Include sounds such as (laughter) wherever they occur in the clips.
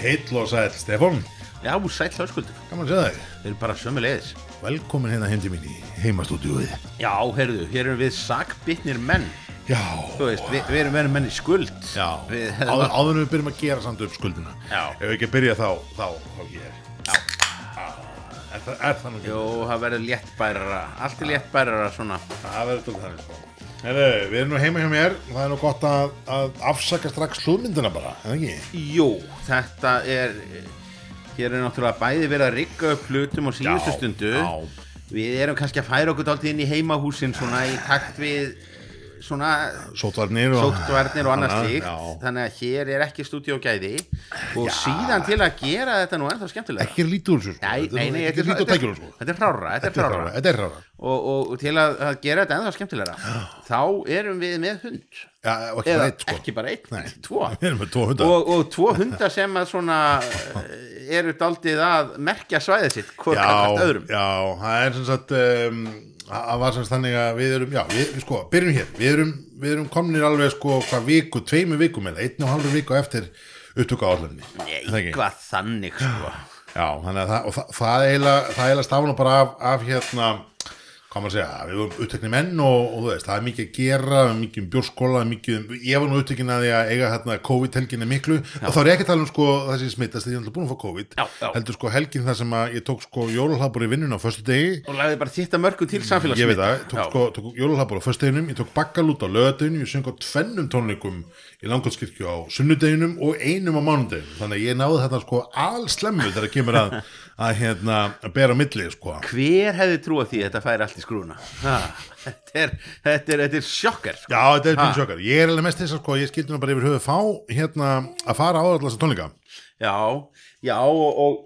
Heill og sæl, Stefán, Já, sæll höskuldur, gaman að segja þig. við erum bara sömu leiðis Velkomin hérna heim til mín í heimastúdíuðið. Já, heyrðu, hér erum við sakbittnir menn Já, Þú veist, við, við erum verið menn í skuld já, við, áður, áður við byrjum að gera samt upp skuldina. Já. Ef við ekki byrja þá, þá, þá ég. Já. Er það, er það nú ekki? Jú, það verður léttbærara Allt er léttbærara svona Það verður tók þannig, Herru, við erum nú heima hjá mér, það er nú gott að, að afsaka strax hlúðmyndina bara, eða ekki? Jú, þetta er Hér er náttúrulega bæði verið að rigga upp hlutum á síðustu stundu já. Við erum kannski að færa okkur dálítið inn í heimahúsin svona í takt við svona Sótvarnir og... sóttvarnir og annað slíkt. Já. þannig að hér er ekki stúdíógæði og síðan til að gera þetta nú ennþá skemmtilega. Ekki er þessu, sko. Nei, Þetta er nei, nei, ekki þetta er, þetta, tækjunum, er, sko. þetta er frára þetta er frára Þetta er rára. og, og til að, að gera þetta ennþá skemmtilega þá erum við með hund. Já, og ekki eða bara eitt, sko. ekki bara einn, (laughs) tvo. Tvo og, og tvo hundar sem að svona eh, eru daldið að merkja svæðið sitt hvort kakart öðrum. já, það er sem sagt um, það var sem sagt þannig að við erum já, við, sko, byrjum hér. Við erum, við erum komnir alveg sko hvað viku, tveimu vikum eða einn og halvu viku eftir upptöku áhaldinni eitthvað þannig sko. Já, þannig að það, það, það það eiginlega stafnum bara af, af hérna hvað maður að segja, við erum upptekni menn og, og veist, það er mikið að gera mikið um bjórskóla, mikið um, ég var nú upptekin að því að eiga hérna COVID-helginni miklu og þá er ég ekki að tala um sko þessi smittast því ég er alltaf búin að fá COVID. Já, já. heldur sko helgin þar sem að ég tók sko jólalhabur í vinnun á föstu degi og lagði bara þitt að mörgu til samfélags ég veit það, tók, sko, tók jólalhabur á föstudeginum ég tók bakkalút á lögadeginum, ég söng á tvennum tónleikum í langkvæmskirkju á sunnudeginum og einum á mánudeginum. Þannig að ég náði þetta sko allslemmu þegar kemur að, að, hérna, að bera á milli sko. hver hefði trúið því að þetta færi allt í skrúna ha, þetta, er, þetta, er, þetta er sjokkar sko. Já, þetta er pínu sjokkar. Ég er alveg mest þess að sko, ég skildi nú bara yfir höfuð fá hérna að fara á allar þessa tónleika. já, já og, og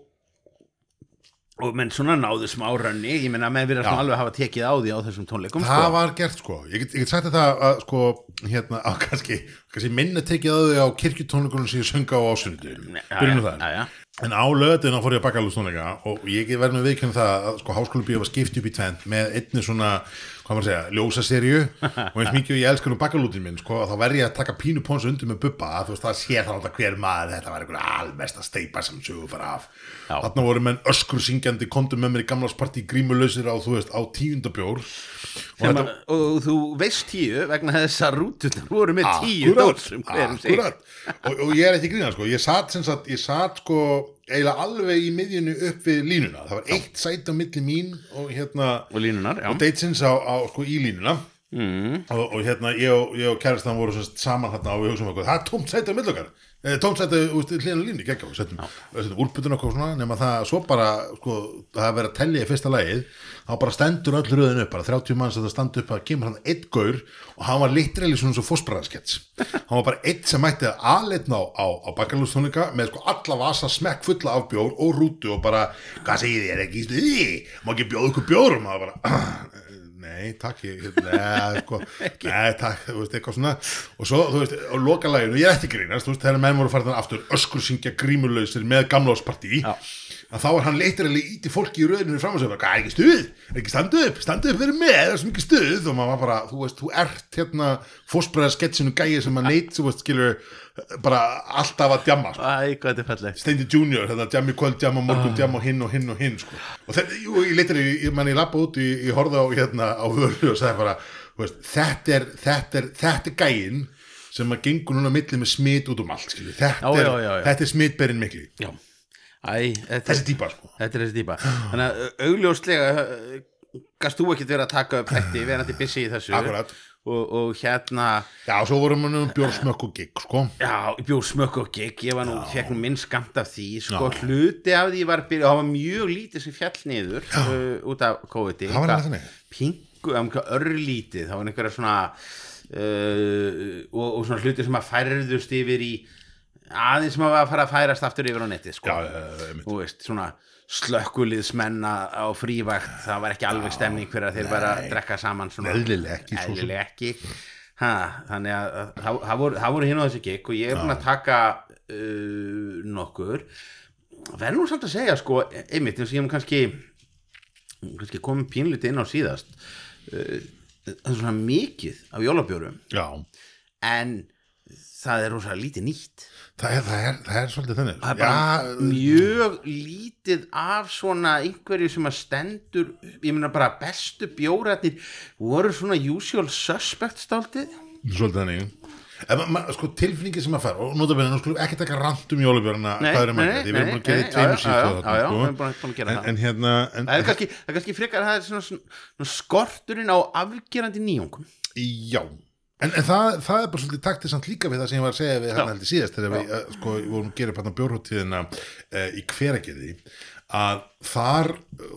og menn svona náðu smá rönni ég menna að menn verið Já. alveg hafa tekið á því á þessum tónleikum Það sko. var gert sko. Ég get, ég get sagt þetta að sko, hérna, á kannski, kannski minna tekið á því á kirkjutónleikunum sem ég sönga á já. En á löðina fór ég að bakka alveg tónleika og ég verið með viðkjörn það að sko háskóla bíó var skipt upp í tvent með einni svona, hvað maður segja, ljósaserju og eins mikið og ég elskar nú bakkalútin minn sko, þá verð ég að taka pínu pónsu undir með að þú veist það sé það alltaf hver maður þetta var einhver almest að steipa sem sögur bara af Já. þarna voru menn öskur syngjandi kondum með mér í gamlarsparti grímulausir á veist á tíundabjór og þetta að, og þú veist tíu vegna þess að rútunar voru með tíu hverjum sig akkúrat. og, og ég er ekki grína sko. ég satt sem sagt, ég satt sko eiginlega alveg í miðjunni upp við línuna. Það var eitt sæti á milli mín og hérna og línunar, já. og deitsins á, á sko í línuna. Mm. og, og hérna ég og, ég og kærastan voru sagt saman hérna og við hugsaum okkur, það er tómt sæti á milli okkar eh, úst, hlýðan línu, geggjá úlputun okkur svona nema það svo bara, sko, það er verið að tellja í fyrsta lagið, þá bara stendur öll röðin upp, bara 30 manns að það standa upp að kemur hann einn gaur og hann var literally svona svo fósbræðaskets. (laughs) Hann var bara einn sem mætti að aðleitna á, á, á bakkalústónleika með sko alla vasa smekk fulla af bjór og rútu og bara, hvað segir þér ekki má ekki bjóða ykkur bjór? Og maður bara (clears throat) nei, takk ég, nei, sko, (laughs) nei, takk, þú veist, eitthvað svona. Og svo, þú veist, á lokalæginu, ég er að grínast, þú veist, þegar menn voru farin aftur öskur syngja grímulausir með gamláspartí að þá er hann leitarlega íti fólki í rauðinu fram og segja, hvað ekki stuð, ekki standu upp standu upp fyrir með, það er svo mikið stuð. Og maður var bara, þú veist, þú ert hérna fósbræða sketsinu gæi sem að neitt, þú veist, skilur, bara alltaf að djamma, sko. Þetta er Steindi Junior, þetta djam í kvöld, djam á morgun, djam á hinn og hinn og hinn sko. og þetta, jú, ég leitir, ég, ég, man, ég lappa út ég, horfði á hérna á vöru og sagði bara, veist, þetta er þetta er, þetta er gæinn sem að gengur núna milli með smit út um allt þetta, Já, er, já, já, þetta er smitberinn mikli. Já, æ, þetta, þessi típa sko. þetta er þessi típa Þannig að augljóslega gast þú ekkert verið að taka upp þetta verandi busy í þessu? Akkurat. Og, og hérna já, svo vorum við um bjórsmökk og gig sko Já, ég bjóð smökk og gig, ég var nú, fekk nú minn skamt af því, sko, hluti af því var byrjað, það var mjög lítið sem fjall niður uh, út af COVID-i. Það var alveg þannig. Pingu, um, örlítið, það var einhverja svona, uh, og, og svona hluti sem að færðust yfir í, aðeins sem að fara að færast aftur yfir á netið, sko. já, já, já, einmitt. Þú slökkuliðsmenna á frívægt, það var ekki alveg stemning fyrir að þeir bara að drekka saman svona. Eðlilega ekki, ekki. Ha, þannig að að það það voru, voru hinn á þessu gig og ég er búin að taka uh, nokkur. Verður nú samt að segja sko einmitt eins og ég hef kannski kannski komið pínlítið inn á síðast uh, það er svona mikið af jólabjórum. Já, en það er rosa lítið nýtt það er, það er, það er svolítið þannig. Það er bara mjög lítið af svona einhverju sem að stendur ég meina bara bestu bjórætnir voru svona usual suspect stáltið svolítið ma, sko, tilfinningi sem að fara og nú það skulum ekki taka rand um jólubjörna hvað er um að við erum búin að gera í tveimur síðan já, já, að gera en, það. en hérna en, það er kannski, er frekar það er svona, svona skorturinn á afgerandi nýjungum. Já en, en það, það er bara svolítið taktið samt líka við það sem ég var að segja við hérna heldur síðast þegar við uh, sko, vorum að gera hérna bjórhóttíðina uh, í hveragerði að þar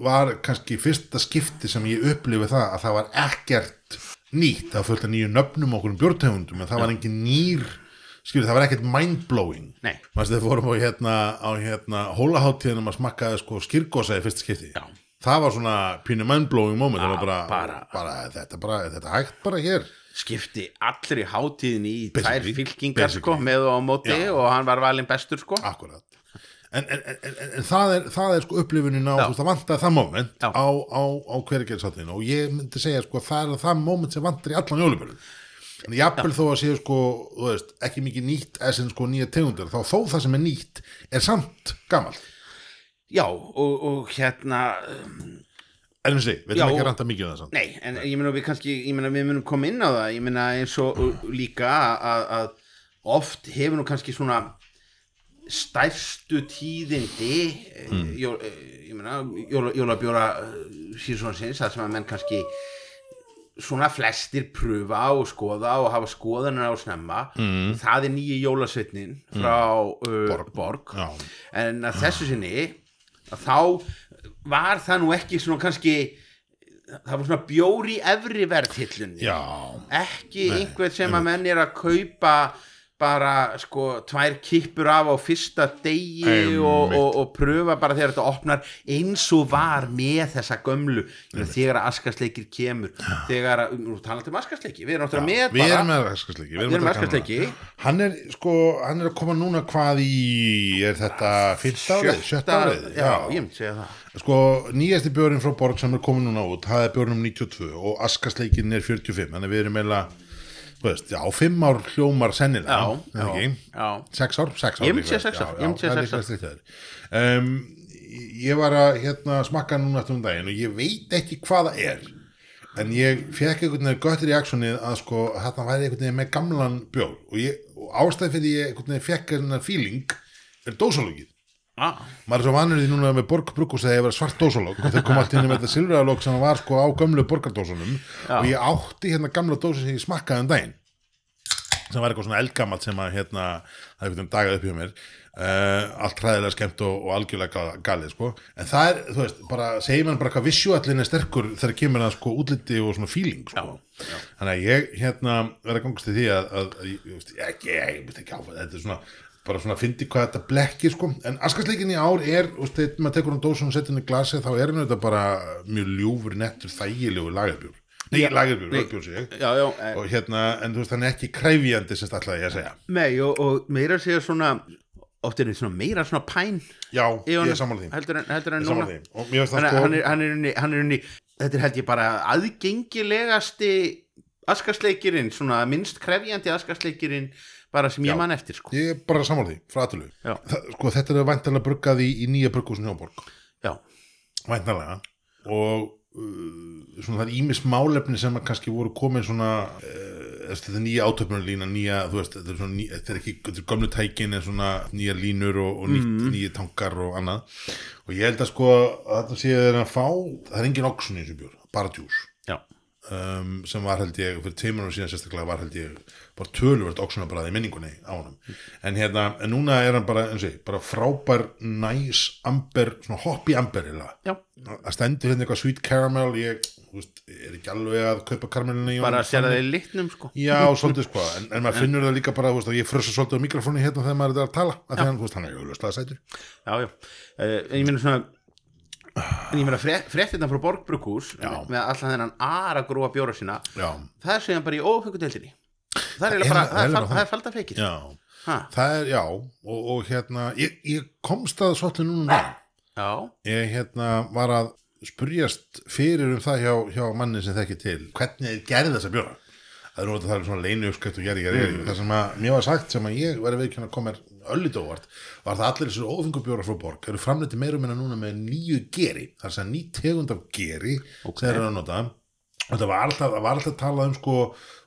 var kannski fyrsta skipti sem ég upplifið það að það var ekkert nýtt, það af nýju nöfnum okkur um bjórtegundum en það var engin nýr skilur, það var ekkert mindblowing. Nei. maður þegar fórum á hérna, á hérna hólaháttíðinum að smakkaði sko skirkosa í fyrsta skipti. Já. það var svona pínu mindblowing moment bara, bara- bara, þetta bara, þetta hægt bara hér skipti allir í hátíðin í tvær fylkingar sko, með og á móti Já. og hann var valinn bestur sko. Akkurat. En, en, en, en, það, er, það er sko upplifunin á, Já. þú veist, það vantaði það moment Já. á, á, á hverjargerðsáttíðinu og ég myndi segja sko það er það moment sem vantar í allan jólubjörn en jafnvel þó að séu sko þú veist, ekki mikið nýtt eða sem sko nýja tegundir þá þó það sem er nýtt er samt gamalt. Já og, og hérna um, en við segi, við erum ekki að ranta mikið um það samt nei, en ég meina við kannski ég meina við munum koma inn á það ég meina eins og líka að, að oft hefur nú kannski svona stærstu tíðindi mm. jó, eh, ég meina jóla, jólabjóra síðsonsins það sem að menn kannski svona flestir pröfa og skoða og hafa skoðanir á snemma mm. það er nýji jólasveitnin frá uh, Borg, Já. en að þessu sinni þá var það nú ekki svona kannski það var svona bjóri efri verðhillunni. Ekki einhver sem að menn er að kaupa bara sko tvær kippur af á fyrsta degi Einmitt. og, og, og pröfa bara þegar þetta opnar eins og var með þessa gömlu meina, þegar að askasleikir kemur þegar að, nú talandi um askasleiki við erum náttúrulega með við bara með raskasleiki Við erum með raskasleiki. hann er sko, hann er að koma núna hvað í, er þetta fyrsta árið, sjötta árið já, ég myndi segja það. Sko, nýjasti björn frá Borg sem er komin núna út, það er björnum 92 og askasleikin er 45, þannig við erum meila veist, já, fimm ár hljómar sennilega, sex ár, sex ár Ég myndi líklegast, sex ár, já, já, sex ár. um, ég var að hérna, smakka núna eftir um daginn og ég veit ekki hvað það er en ég fekk einhvern veginn gott reaksjonið að sko, hérna væri einhvern veginn með gamlan bjór og, og ástæð fyrir ég einhvern veginn fekk hérna feeling er dósalógið ah, maður er svo vanur því núna með borgbrukus að ég var svart dósalóg og þeir kom allt inn með þetta silfraðalóg sem var sko á gömlu borgardósunum og ég átti hérna gamla dósu sem ég smakkaði um daginn sem var eitthvað svona eldgamalt sem að hérna, það er eitthvað dagað upp hjá mér uh, allt hræðilega skemmt og, og algjörlega ga- galið sko, en það er, þú veist bara segir mann bara hvað visuallin er sterkur þegar kemur að sko útliti og svona feeling sko. þannig að ég hérna verð að gangast til því að, að, að ég, ég, ég, ég, ég veist ekki á þetta er svona bara svona fyndi hvað þetta blekki sko. en askasleikin í ár er þegar maður tekur hann dósun og setur hann í glasi þá er hann þetta bara mjög ljúfur, nettur, þægilegu lagarbjór nei, lagarbjór, rögbjór sig já, já, eh, og hérna, en þú veist, hann er ekki kræfjandi sem ætlaði ég að segja. Nei, og, og meira segja svona oft er þetta svona meira svona pæn já, ég er sammála því. heldur en, heldur en núna. hann, sko er, hann, er er unni þetta er held ég bara aðgengilegasti askasleikirinn svona minnst krefjandi askasleikirinn bara sem ég Já. man eftir sko. Ég er bara sammála því, frá aðtölu Já. sko, þetta er væntalega bruggað í, í nýja brugghúsin Hjóborg já, væntalega og uh, svona það er ímis málefni sem að kannski voru komin svona uh, þetta er nýja átöfnarlína nýja, þú veist, þetta er, svona, ný, þetta er ekki þetta er gömlu tækin en svona nýja línur og, og nýtt, Mhm. nýja tankar og annað. Og ég held að sko að þetta sé þeir að fá, það er engin oxun í þessu bjór, bara djús. Já, um, sem var held ég, fyrir tveimur og síðan sérstaklega var held ég bara töluvert oxunabræði í minningunni á honum. En hérna, en núna er hann bara, eins og ég, bara frábær næs amber, svona hoppi amber eða að stendur hérna eitthvað sweet caramel ég, þú veist, er ekki alveg að kaupa karamelina í bara að þannig. í litnum sko. Já, svolítið sko, en, en maður finnur það líka bara, veist, að ég frössa svolítið á mikrofónu hérna þegar maður er að tala, að því hann, þú veist, hann er auðvitað sætur. já, já, uh, ég meina svona en ég meina fre, fréttina frá Borgbrukkús með allan þennan ara gróa bjóra sína Já, það er segjan bara í ófengudeldinni það er er- er er, er falda feikir já, ha, það er, já, og, og hérna, ég, ég komst að svolítið núna um ég hérna var að spurjast fyrir um það hjá, hjá manni sem þekki til hvernig gerði þessa bjóra? Það er nú að það er svona leinu uppskrift og geri, geri, geri. það sem að mér var sagt sem að ég verið veikinn að koma mér öllít óvart var það allir þessu ófengubjórar frá borg eru framleiti meira minna núna með nýju geri það er sem ný tegund af geri okay. sem þeir eru að nota og það var alltaf, það var alltaf talað um sko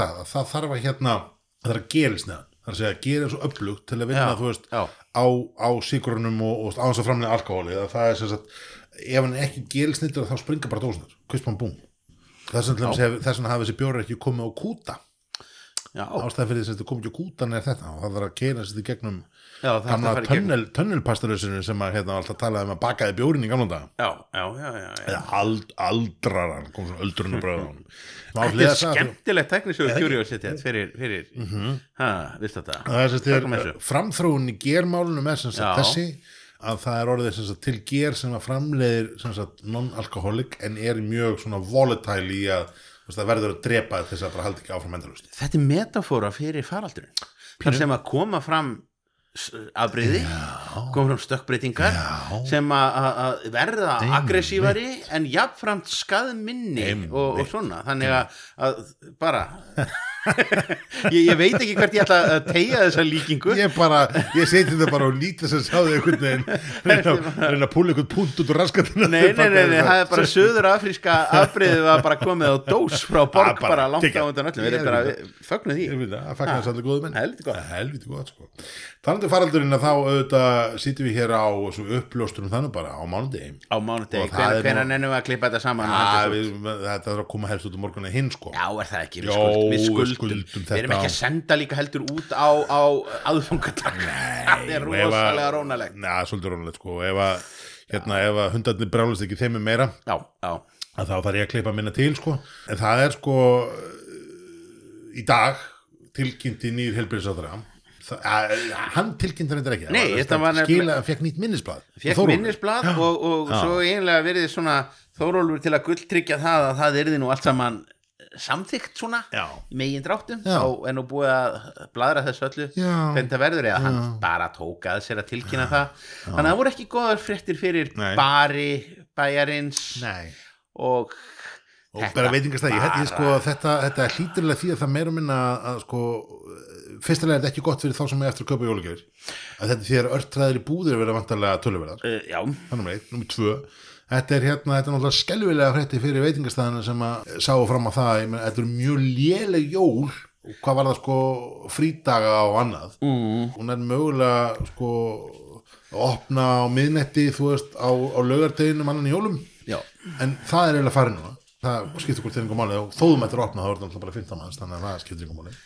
það er að er er er er það að það þarf að hérna það þarf að gerist neðan. Það er að segja að gera svo upplugt til að vinna Já, þú veist já. á, á síkurunum og, og á þess að framlega alkohóli það, það er sem sagt ef hann er ekki gerilsnittur þá springa bara dósunar kvistmann búm þess vegna hafa þessi bjórar ekki komið á kúta. Ástæðan fyrir þess að þetta komið ekki á kútan er þetta. Og það þarf að keira sér í gegnum gamla tönnelpasturusinu sem að hérna, alltaf talaði um að bakaði bjórin í gamla dag Já, já, já, já, já. ald, aldraran kom svona öldrunum bröð á (laughs) honum Má Þetta er það- skemmtilegt teknisögur curiosity fyrir, fyrir ha, viðst þetta? Það er þessu. framþróun í germálunum er Já. þessi að það er orðið sagt til ger sem að framleiðir non-alkoholik en er mjög svona volatile í að það verður að drepa þess að bara haldi ekki áfram endalust Þetta er metafóra fyrir faraldurinn. Þar sem að koma fram afbrigði, koma fram stökkbreytingar Já. sem að- verða Einmitt. aggressívari en jafnframt skaðminni Einmitt. og, og svona þannig að bara ég, ég veit ekki hvert ég ætla að tegja þessa líkingu. Ég bara, ég seti þetta bara og nýta þess að sáðu einhvern veginn. Reyna, (laughs) reyna að púla einhvern punkt út úr raskatina Nei, nei, nei, það er bara (laughs) söður afríska afbreyðið var bara komið á dós frá borg Ah, bara, bara langt á undan öllum við erum bara, Ég veit það, að fagnar allir góðu menn. Helviti sko. Talandi um faraldurinn að þá auðvitað sýtum við hér á svo uppljósturum þannig bara á mánudegi. Á mánudegi, það er nú- nennum við að klippa þetta saman þetta er að koma helst út um morgunni hinn sko. Já, er það ekki, við, Skuldum, skuldum við erum þetta ekki að senda líka heldur út á, á aðfungatak (laughs) það er Og rosalega rónalegt. Já, svolítið rónalegt sko. Ef að, hérna, hundarnir brjálast ekki þeim er meira Já, já, þá þarf ég að klippa minna til sko. En það er sko í dag tilkynnti nýr helbriðsáttara hann tilkynnti hann ekki. Nei, þetta var skila, fekk nýtt minnisblad fekk minnisblad og, og Já. svo eiginlega verið svona Þórólfur til að gulltryggja það að það erði nú allt saman samþygt svona Já. í megin dráttum Já. þá er nú búið að bladra þessu öllu Já. hvernig það verður eða hann bara tók að sér að tilkynna það þannig að það voru ekki góðar fréttir fyrir Nei. bari bæjarins Nei. og og Þetta bara veitingastæði, ég bara- sko þetta, þetta er hlýturlega því að það meira minna að sko fyrstilega er þetta ekki gott fyrir þá sem er eftir að kaupa jólagjör að þetta því að örtræðir í búðir verða vantarlega töluverðar uh, já, er nummer eitt, nummer tvö þetta er hérna, þetta er náttúrulega skelvilega frétti fyrir veitingastæðina sem að sáu fram á það. Ég menn, þetta er mjög léleg jól hvað var það sko frídaga og annað. Mm. hún er mögulega sko að opna á miðnetti þú veist á, á laugardeginum annan í jólum. Já, en það er eiginlega farið núna. Það skiptir hvort þeir einhver máli. Og þóðum þetta er opnað þá er þetta bara 15 manns þannig að það skiptir einhver máli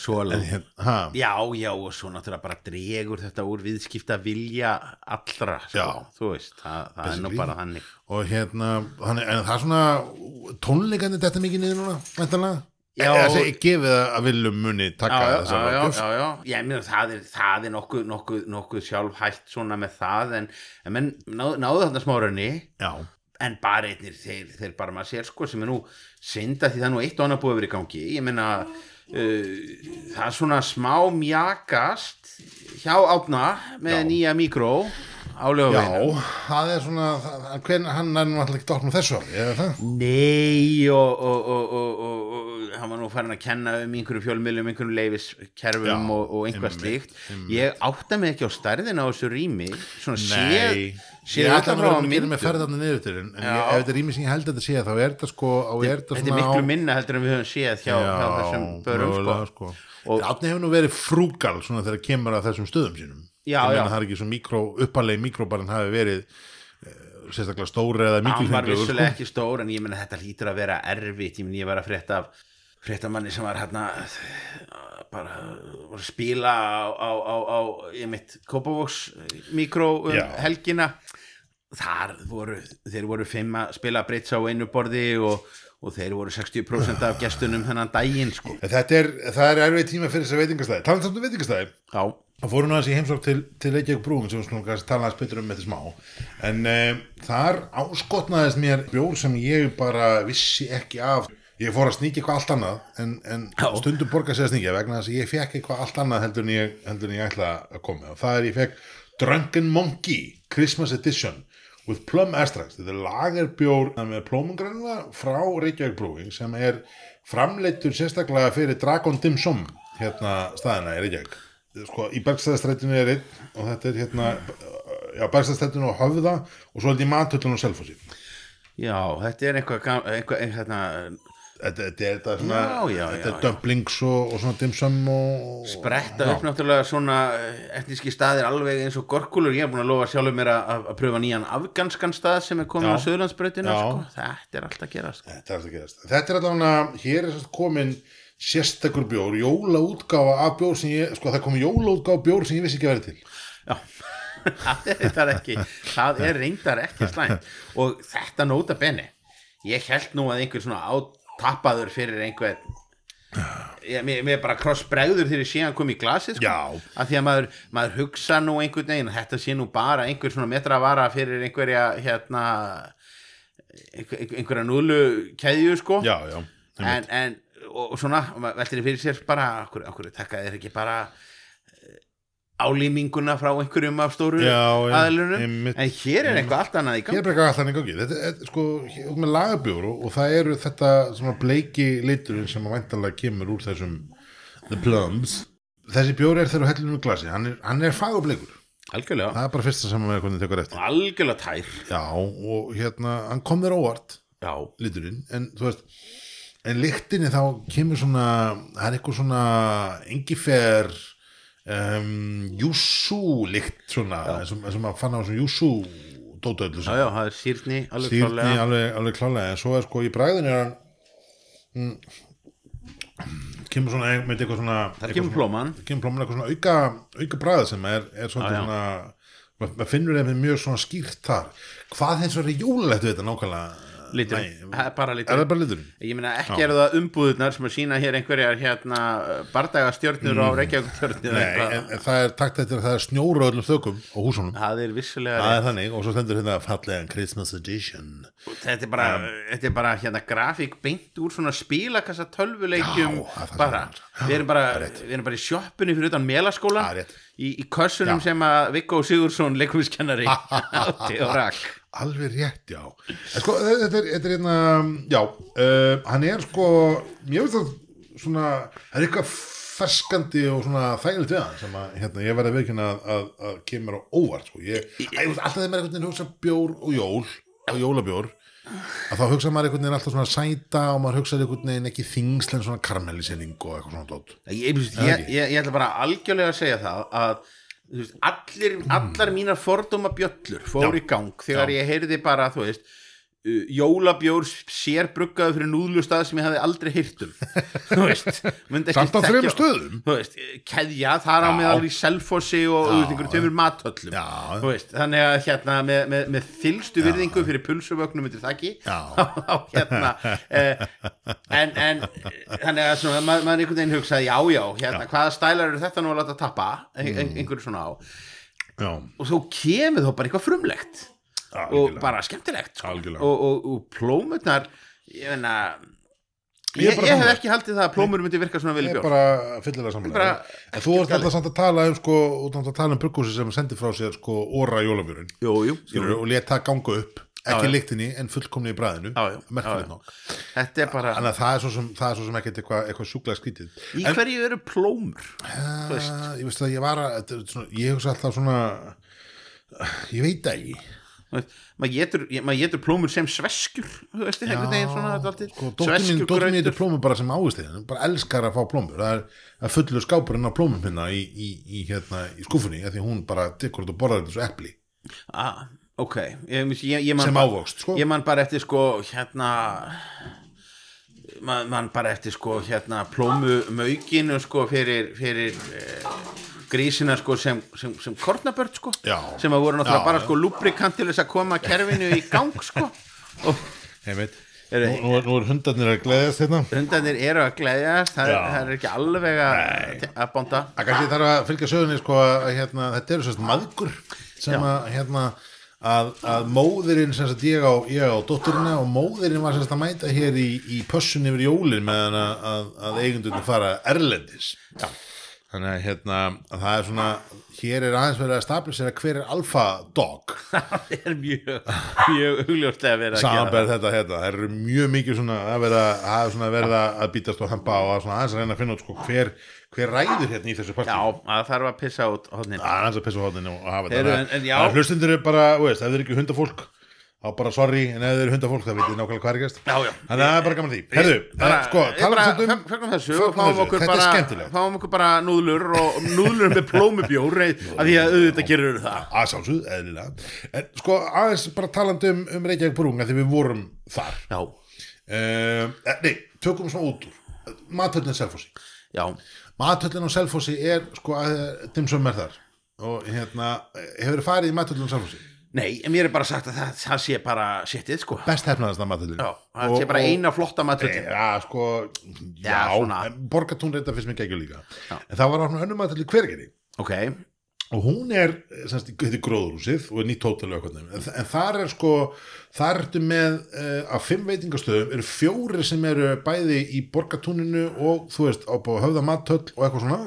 svo en alveg hérna, Já, já, og svo náttúrulega bara dregur þetta úr viðskipta vilja allra, sko, þú veist, það, það er nú bara þannig. og hérna þannig, en það er svona tónleikandi þetta mikið niður núna væntanlega? Já. segi, gefið að að viljum muni taka já, þessa já, já, já, ég meina það er, það er nokkuð, nokkuð, nokkuð sjálfhætt svona með það, en, en náðu, náðu þarna smárunni, já, en bara einnir, þeir, þeir bara maður sér, sko, sem er nú synda því það er nú eitt og annað búið vera í gangi, ég meina, uh, það er svona smá mjakast hjá átna með Já. nýja mikró á já, það er svona hann er nú alltaf ekki dóknum þessu ári, eða það? Nei og, og, og, og, og, og hann var nú farin að kenna um einhverjum fjölmiðlum, einhverjum leifiskerfum Já, og, og einhvað slíkt ég átta mig ekki á stærðin á þessu rými svona séð ég þetta að vera myndum með ferðarna niður til en, ég, ef þetta er rými sem ég held að þetta sé þá er þetta sko, er þetta þetta er miklu á, minna heldur en við höfum séð hjá, hjá þessum börum sko. mögulega, sko. Og- og átni hefur nú verið frúgal svona þegar kemur að þessum stöðum sínum Já, Ég meina, já. það er ekki svo mikró, uppalegi mikróbarinn hafi verið eh, sérstaklega stóri eða hann var vissulega sko. ekki stór en ég meina þetta lítur að vera erfitt ég meina ég var að frétta af fréttamanni sem var hérna bara var að spila á, á, á, á ég mitt Kópavóks mikró um helgina. Þar voru þeir voru fimm að spila breyts á einu borði og, og þeir voru 60% af gestunum þennan daginn sko. Þetta er, það er erfið tíma fyrir þess að veitingastæði Talandi samt um veitingastæði já, Það fóru nú aðeins í heimsók til, til Reykjavík brúum sem við skulum kannski tala aðeins betur um með þetta smá. En um, þar áskotnaðist mér bjór sem ég bara vissi ekki af ég fór að sníkja eitthvað allt annað en, en stundum borga sig að sníkja vegna þess að ég fekk eitthvað allt annað heldur en ég, heldur en ég ætla að koma. Og það er ég fekk Drunken Monkey Christmas Edition with Plum Extracts þetta er lagerbjór með plómungrænuna frá Reykjavík brúing sem er framleittur sérstaklega fyrir Dragon Dim Sum hérna staðina í Reykjavík. Sko, í Bergstæðastrættinu er einn og þetta er hérna já, Bergstæðastrættinu og Höfða og svo er þetta í Matöllun og Selfossi. Já, þetta er eitthvað, gam- eitthvað hérna, þetta, þetta er svona Já, já, þetta er dumplings og, og svona dimsum og spretta upp náttúrulega svona eh, etníski staðir alveg eins og gorkulur ég er búin að lofa sjálfur mér að, að, að pröfa nýjan afganskan stað sem er komin Já. á Söðlandsbrautina Já. sko. þetta er allt að gera sko. þetta er alltaf gerast þetta er allavega, hér er komin sérstakur bjór, jólaútgáfa af bjór sem ég, sko það komin jólaútgáfa bjór sem ég vissi ekki að vera til Já, (laughs) það er ekki það er reyndar ekki slæmt og þetta nota benni ég held nú að einhver svona átappaður fyrir einhver ég, mér, mér bara krossbregður þegar ég sé hann kom í glasið sko, af því að maður, maður hugsa nú einhvern veginn þetta sé nú bara einhver svona metravara fyrir einhverja hérna einhver, einhverja núlu keðju sko. Já, já, en, en og, og svona, veltir fyrir sér bara okkur, okkur taka þér ekki bara álýminguna frá einhverjum af stóru aðlunum en hér er eitthvað allt annað í Hér gang er eitthvað allan í gangi. Þetta er sko, hér er með lagabjór og, það eru þetta svona bleiki liturinn sem að væntanlega kemur úr þessum the plums. Þessi bjór er þegar um glasi. Hann er, hann er fagurbleikur, algjörlega, það er bara fyrsta sem að með hvernig tekur eftir. Algjörlega tær. Já, og hérna, hann kom þér óvart já, liturinn, en þú veist en lyktinni þá kemur svona það er eitthvað svona engifer um, júsú lykt svona, eins og, eins og maður fann á svona júsú dótöðlu já, já, það er sýrni alveg sýrni klálega alveg, alveg klálega en svo er sko í bræðinu er hann mm, kemur svona með eitthvað svona það kemur plóman kemur plóman eitthvað svona auka, auka bræð sem er, er svona, Já, já. svona maður mað finnur þeim mjög svona skýrt þar. Hvað hins vegar er jólulegt við þetta nákvæmlega litur, Nei, það er bara er litur það bara liturinn? ég meina ekki eru það umbúðurnar sem að sína hér einhverjar hérna bardaga stjörnur á Mm. Nei, en, en það er takt eftir að það er snjóra öllum þökum á húsunum það er vissulega það er þannig og svo stendur hérna fallegan Christmas edition þetta er bara, þetta er bara hérna grafík beint úr svona spílakassa tölvuleikjum Já, það er bara, það. við erum bara við erum bara í sjoppunni fyrir utan melaskólan Það er rétt. í, í kössunum Já. sem að Viggo Sigurðsson leikúmiskennari (laughs) átti og rakk alveg rétt, já. En sko, þetta er, þetta er hérna já, uh, hann er sko ég veist að svona það er eitthvað ferskandi og svona þægilegt við hann sem að hérna, ég verði að veikina að, að, að kemur á óvart sko. ég, ég, ég, alltaf þegar maður einhvern veginn hugsa bjór og jól og jólabjór að þá hugsa maður einhvern veginn alltaf svona sæta og maður hugsa einhvern veginn ekki þingslen svona karamellisending og eitthvað svona dót. Ég, ég, ég, ætla bara algjörlega að segja það að veist, allir, allar mínar fordóma bjöllur fór Já. í gang þegar Já. ég heyrði bara þú veist jólabjór sér bruggaðu fyrir núðlustað sem ég hafði aldrei heyrt um. (laughs) Þú veist ekki samt á þrejum stöðum? Veist, keðja þar á Já. meðal í Selfossi og einhverjum tveimur matöllum Já. veist, þannig að hérna með, með, með þylstu virðingu fyrir pulsuvögnum undir þakki Já. (laughs) á hérna eh, en, en þannig að svona, maður, maður einhvern veginn hugsaði já, já, hérna, hvaða stælar eru þetta nú að láta tappa, ein, ein, einhverju svona á. Já, og svo kemur þó bara eitthvað frumlegt og bara skemmtilegt sko. Og, og, og plómurnar ég meina Ég ég, ég hef ekki haldið það að plómur myndi virka svona vel í ég er bara fyllilega samanlega en þú ert alltaf samt að tala um sko, út að tala um bruggúsi sem sendi frá sér sko óra jólabjörun jú, jú, skilur, og let það ganga upp ekki lyktinni en fullkomni í bræðinu. Já, já, merkilegt nokk. Þetta er bara þannig að það er svo sem, er svo sem ekkert eitthvað eitthva sjúklega skrítið. Í hverju eru plómur? Ég veist að ég var að ég hugsa alltaf svona ég veit ekki maður getur, getur plómur sem sveskjur þú veist, einhvern veginn sko, er plómur bara sem ávistegin bara elskar að fá plómur. Það er, er fullur skápurinn á plómum hérna í, í, í, hérna, í skúfunni af því hún bara tekur þetta og borðar þetta svo epli. Ah, ok, ég, ég, ég sem ávöxt sko. ég man bara eftir sko hérna man, man bara eftir sko hérna plómu maukinu sko fyrir, fyrir eh, grísina sko sem, sem, sem kornabörn sko. Já. sem að voru náttúrulega Já, bara sko lubrikant til þess að koma kerfinu í gang sko. (laughs) Og Einmitt. Eru- Nú, nú, nú er hundarnir að gleðast hérna. Hundarnir eru að gleðjast það, það er ekki alveg að, að bánda að kannski þarf að fylgja sögunni sko að hérna, þetta eru sérst maðgur sem að hérna að, að móðirinn sem sagt ég á, ég á dótturina og móðirinn var sérst að mæta hér í, í pössun yfir jólin meðan að, að, eigundurinn fara erlendis. Já. Þannig að hérna að það er svona hér er aðeins verið að stabilisera hver er alfa dog. (laughs) Það er mjög, mjög augljóslega verið að gera samanberð þetta hérna, það eru mjög mikið svona að verða, að svona verða að bítast og hampa og að svona aðeins að reyna að finna út sko hver, hver ræður hérna í þessu partí. Já, að þarf að pissa út hodnin Það er hans að pissa á hodninu og hafa þetta. en- en. Það er hlustundur er bara, veist, þið er ekki hundafólk þá bara sorry, en ef þið eru hundafólk það vitið nákvæmlega hvað er gæst. Þannig að það er bara gaman að því. Herðu, bara, eh, sko, um þetta um fögnum þessu fáum þessu. Þetta er bara skemmtilegt. fáum okkur bara núðlur og núðlur með plómubjór af því að auðvitað gerur það. Að sjálfsögð, eðlilega. En sko, aðeins bara talandi um, um Reykjavík Brúnga þegar við vorum þar. Uh, Nei, tökum svona út úr. Mathöllin Selfossi. Já, Mathöllin á Selfossi er, sko, að dimsum er þar. Og hérna, hefur þið farið í Mathöllin á Selfossi nei, en mér er bara sagt að það, það sé bara shitið sko. Best hefnaðast að Mathöllin Já, það sé bara eina flotta matur Já, sko, já, Já, Borgatún reynda fyrst mér geggjur líka. Já. En það var áfnum önnum í hvergeri Ok, Og hún er, semst, þetta er gróðrúsið og er nýtt hótel og eitthvað. Nefn. en, en þar er sko, þar ertu með uh, af fimm veitingastöðum eru fjóri sem eru bæði í Borgatúninu og þú veist, á á höfða matöll og eitthvað svona.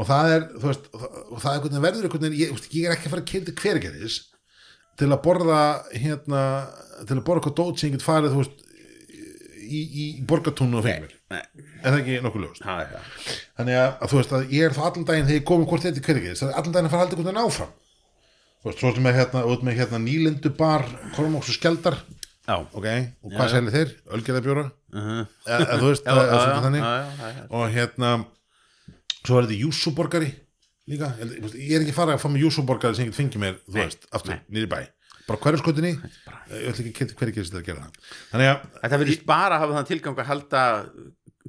Og það er, þú veist, og það, það er verður veginn, ég, ég er ekki að fara að keira til hvergeris til að borða hérna, til að borða eitthvað dót sem ég get farið, veist í, í borgatúnu og fengir er það ekki nokkuð það er það þannig að, að þú veist að ég er þá allan daginn þegar ég komum hvort þetta er hverjir það er allan daginn að fara aldrei einhvern veginn áfram. Þú veist, svo ertu með hérna, út með hérna nýlendu bar, kormóks og skjaldar Já, ok, og hvað selja þeir? Ölgerðabjóra? uh -huh. eða eða þú veist, já, svolítið já, þannig. Já, já, já. og hérna svo er þetta júsúborgari líka, ég er ekki farið að fá með júsúborgari sem ég get fengið mér, þú Nei, veist, aftur, nýri bæ. Bara hverjaskutinni, ég ætla ekki að hverjir gerist að gera það. Þannig að Þetta virðist bara hafa þann tilgang að halda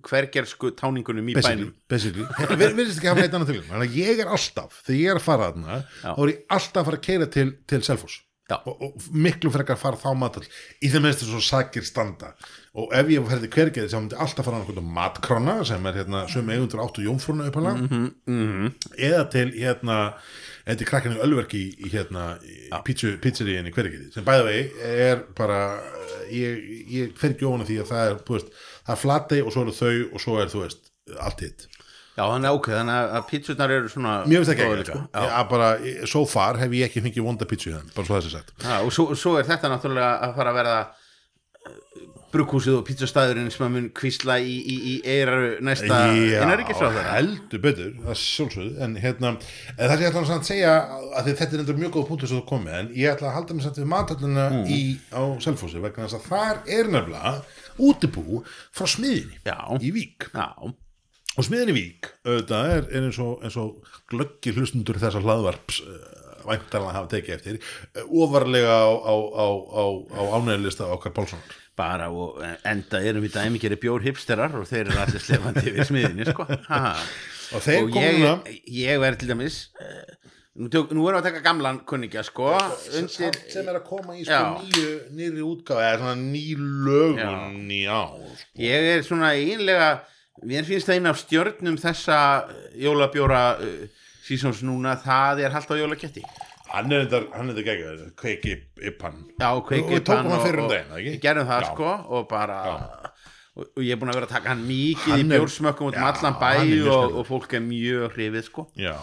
hvergersku táningunum í bænum. basically. við virðist ekki hafa neitt annað til þannig að ég er alltaf, þegar ég er að fara þarna þá er ég alltaf að fara að keira til, til Selfoss. Já. og, og miklu frekar fara þá matal í þeim minnstu svo sakir standa og ef ég ferði hvergeði þá myndi alltaf fara á matkrona sem er hérna sömu eigundur áttu jómfrúna uppalega mm -hmm. eða til hérna eða krakkinu Ölverk í, hérna pítsu, pizzeríinni hvergeði sem bæða vegi er bara ég, ég fer ekki ofan af því að það er veist, það er flatei og svo eru þau og svo er þú veist allt hitt Já, þannig að ok, þannig að- að pítsunar eru svona Mér finnst ekki ekki, sko. Já. Ég, bara, so far hef ég ekki fengið vonda pítsu þeim, bara svo þessi sagt. Já, og svo, svo er þetta náttúrulega að fara að verða brukhúsið og pítsustæðurinn sem að mun kvísla í, í, í eiru næsta innanríkisráðherra heldur betur, það er sjálfsögð, en hérna, en það sem ég ætla að segja, að þetta er endur mjög góð punktur sem þú komið, en ég ætla að halda mig samt við matölluna Mm. í, á Selfossi, vegna þess að þar er nefnilega útibú frá smiðinni Já. í Vík. Já, Og smiðinni í Vík, auðvitað, er, er eins og, og glöggi hlustundur þessar hlaðvarps uh, væntalega hafa tekið eftir, uh, ofarlega á, á, á, á, á ánægilista okkar Pálssonar. bara og enda erum við dæmikeri bjór hipsterar og þeir eru allir slefandi við smiðinni sko. Ha. Og þeir og komu ég, ég verð til dæmis eh, nú, tök, nú erum við að taka gamlan kunningja sko, undir sem er að koma í sko nýju, nýri útgáð eða svona ný lögun í ár sko. ég er svona einlega mér finnst það einn af stjörnum þessa jólabjóra uh, sísons núna, það er haldt á jólaketti hann er þetta, hann er geggjað kveiki yppan já, Og hann fyrir um daginn, ekki? við gerum það Já. sko og bara og, og ég er búin að vera að taka hann mikið Hann í bjórsmökkum út um Já, allan bæ hann og, og fólk er mjög hrifið sko já,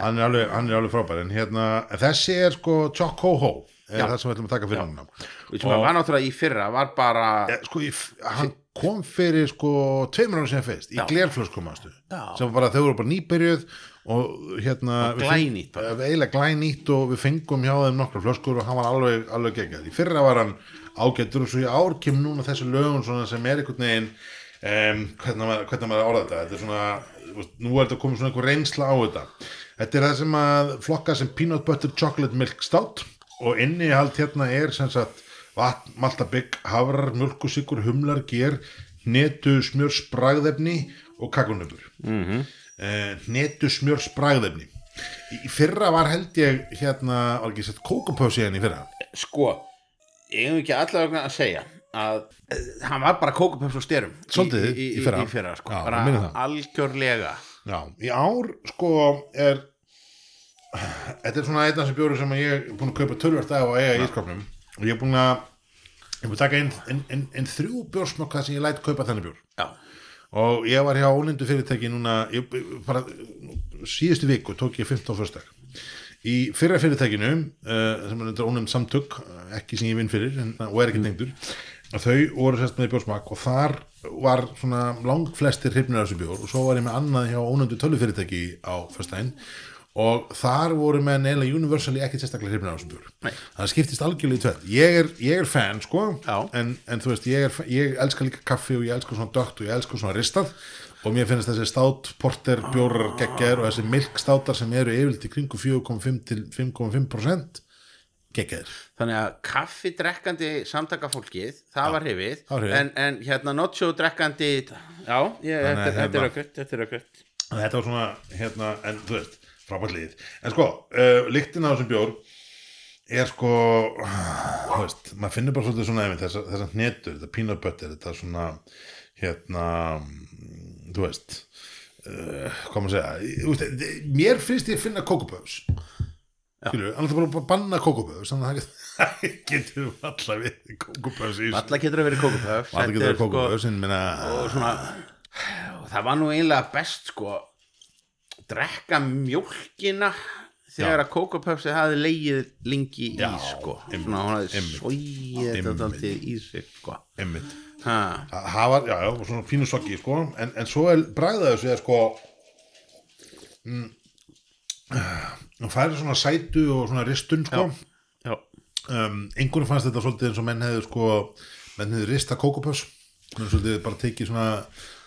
hann er alveg, hann er alveg frábær en hérna, þessi er sko Choc Ho Ho er Já. það sem við ætlum að taka fyrir núna og sem að var náttúrulega í fyrra var bara Eh, sko, ég, hann kom fyrir sko tveimur ára sem fyrst, í Já. glerflöskumastu Já. sem bara, þau voru bara nýbyrjuð og hérna Og glænýtt eiginlega glænýtt og við fengum hjá þeim nokkra flöskur og hann var alveg, alveg geggjað í fyrra var hann ágættur og svo í ár kemur núna þessi lögun sem er einhvern veginn um, hvernig, maður, hvernig maður orða þetta. Þetta er svona, nú er þetta komið svona einhver reynsla á þetta. Þetta er það sem að flokka sem peanut butter chocolate milk stout og innihald hérna er sem sagt vatn, maltabygg, hafrar, mjölkusikur, humlar, ger, hnetu, smjörs, bragðefni og kakunöfur mm -hmm. uh, hnetu, smjörs, bragðefni í, fyrra var held ég hérna, var ekki sett kókupösi hérna í fyrra? Sko, ég hef ekki allavega að segja að uh, hann var bara kókupöps og styrum í, í, í fyrra. í fyrra sko. Já, bara algjörlega. Já, í ár sko er þetta er svona einna sem bjóru sem ég er búin að kaupa tölvert af og eiga í ískapnum og ég er búin að ég er búin að taka inn, inn, inn, inn þrjú bjórsmokka sem ég læt kaupa þennan bjór. Já, og ég var hjá ólindu fyrirtæki núna ég, bara, síðustu viku tók ég 15 fyrstak í fyrra fyrirtækinu uh, sem er ónefnd samtök eh, ekki sem ég vinn fyrir en, og er ekki tengdur að þau voru sérst með bjórsmak og þar var svona lang flestir hrifnir af þessu bjór og svo var ég með annað hjá ónefndu tölvufyrirtæki á fyrstæðin og þar voru með neila universally ekki sérstaklega hrifnir af þessu bjór. Nei. það skiptist algjörlega í tveit ég er, ég er fan sko Já. en, en þú veist, ég, er, ég elska líka kaffi og ég elska svona dögt og ég elska svona ristað. Og mér finnst þessi státporter bjórar geggjaður og þessi milkstátar sem eru yfirleitt í kringu 4,5 til 5,5% geggjaður þannig að kaffidrekkandi samtaka fólkið, það það var hrifið. en, en hérna notsjó drekkandi já, ég, Þannig að þetta, þetta er hérna- ökkurt þetta er ökkurt þetta var svona, hérna, en þú veist frábært lið, en sko uh, lyktin á þessum bjór er sko þú veist, maður finnur bara svolítið svona þessar þessa hnetur, þetta peanut butter þetta svona, hérna þú veist uh, hvað maður segja, veist, mér finnst ég að finna kókupöfs skilur, annars bara að banna kókupöfs þannig að það (laughs) getur alltaf við kókupöfs í Alla getur að vera kókupöf alltaf getur kókupöfs en minna, og svona og það var nú eiginlega best sko drekka mjólkina þegar að kókupöfsi hafði leigið lengi í sko. svona hún einmitt, sóið þetta alltaf í sig sko. Einmitt. Ha, það var, já, já, svona fínu soggi sko. en, en svo er þessu er sko mm, og færi svona sætu og svona ristun sko. já, um, einhverjum fannst þetta svolítið eins og menn hefðu sko, menn hefðu rista kókupöss menn svolítið bara tekið svona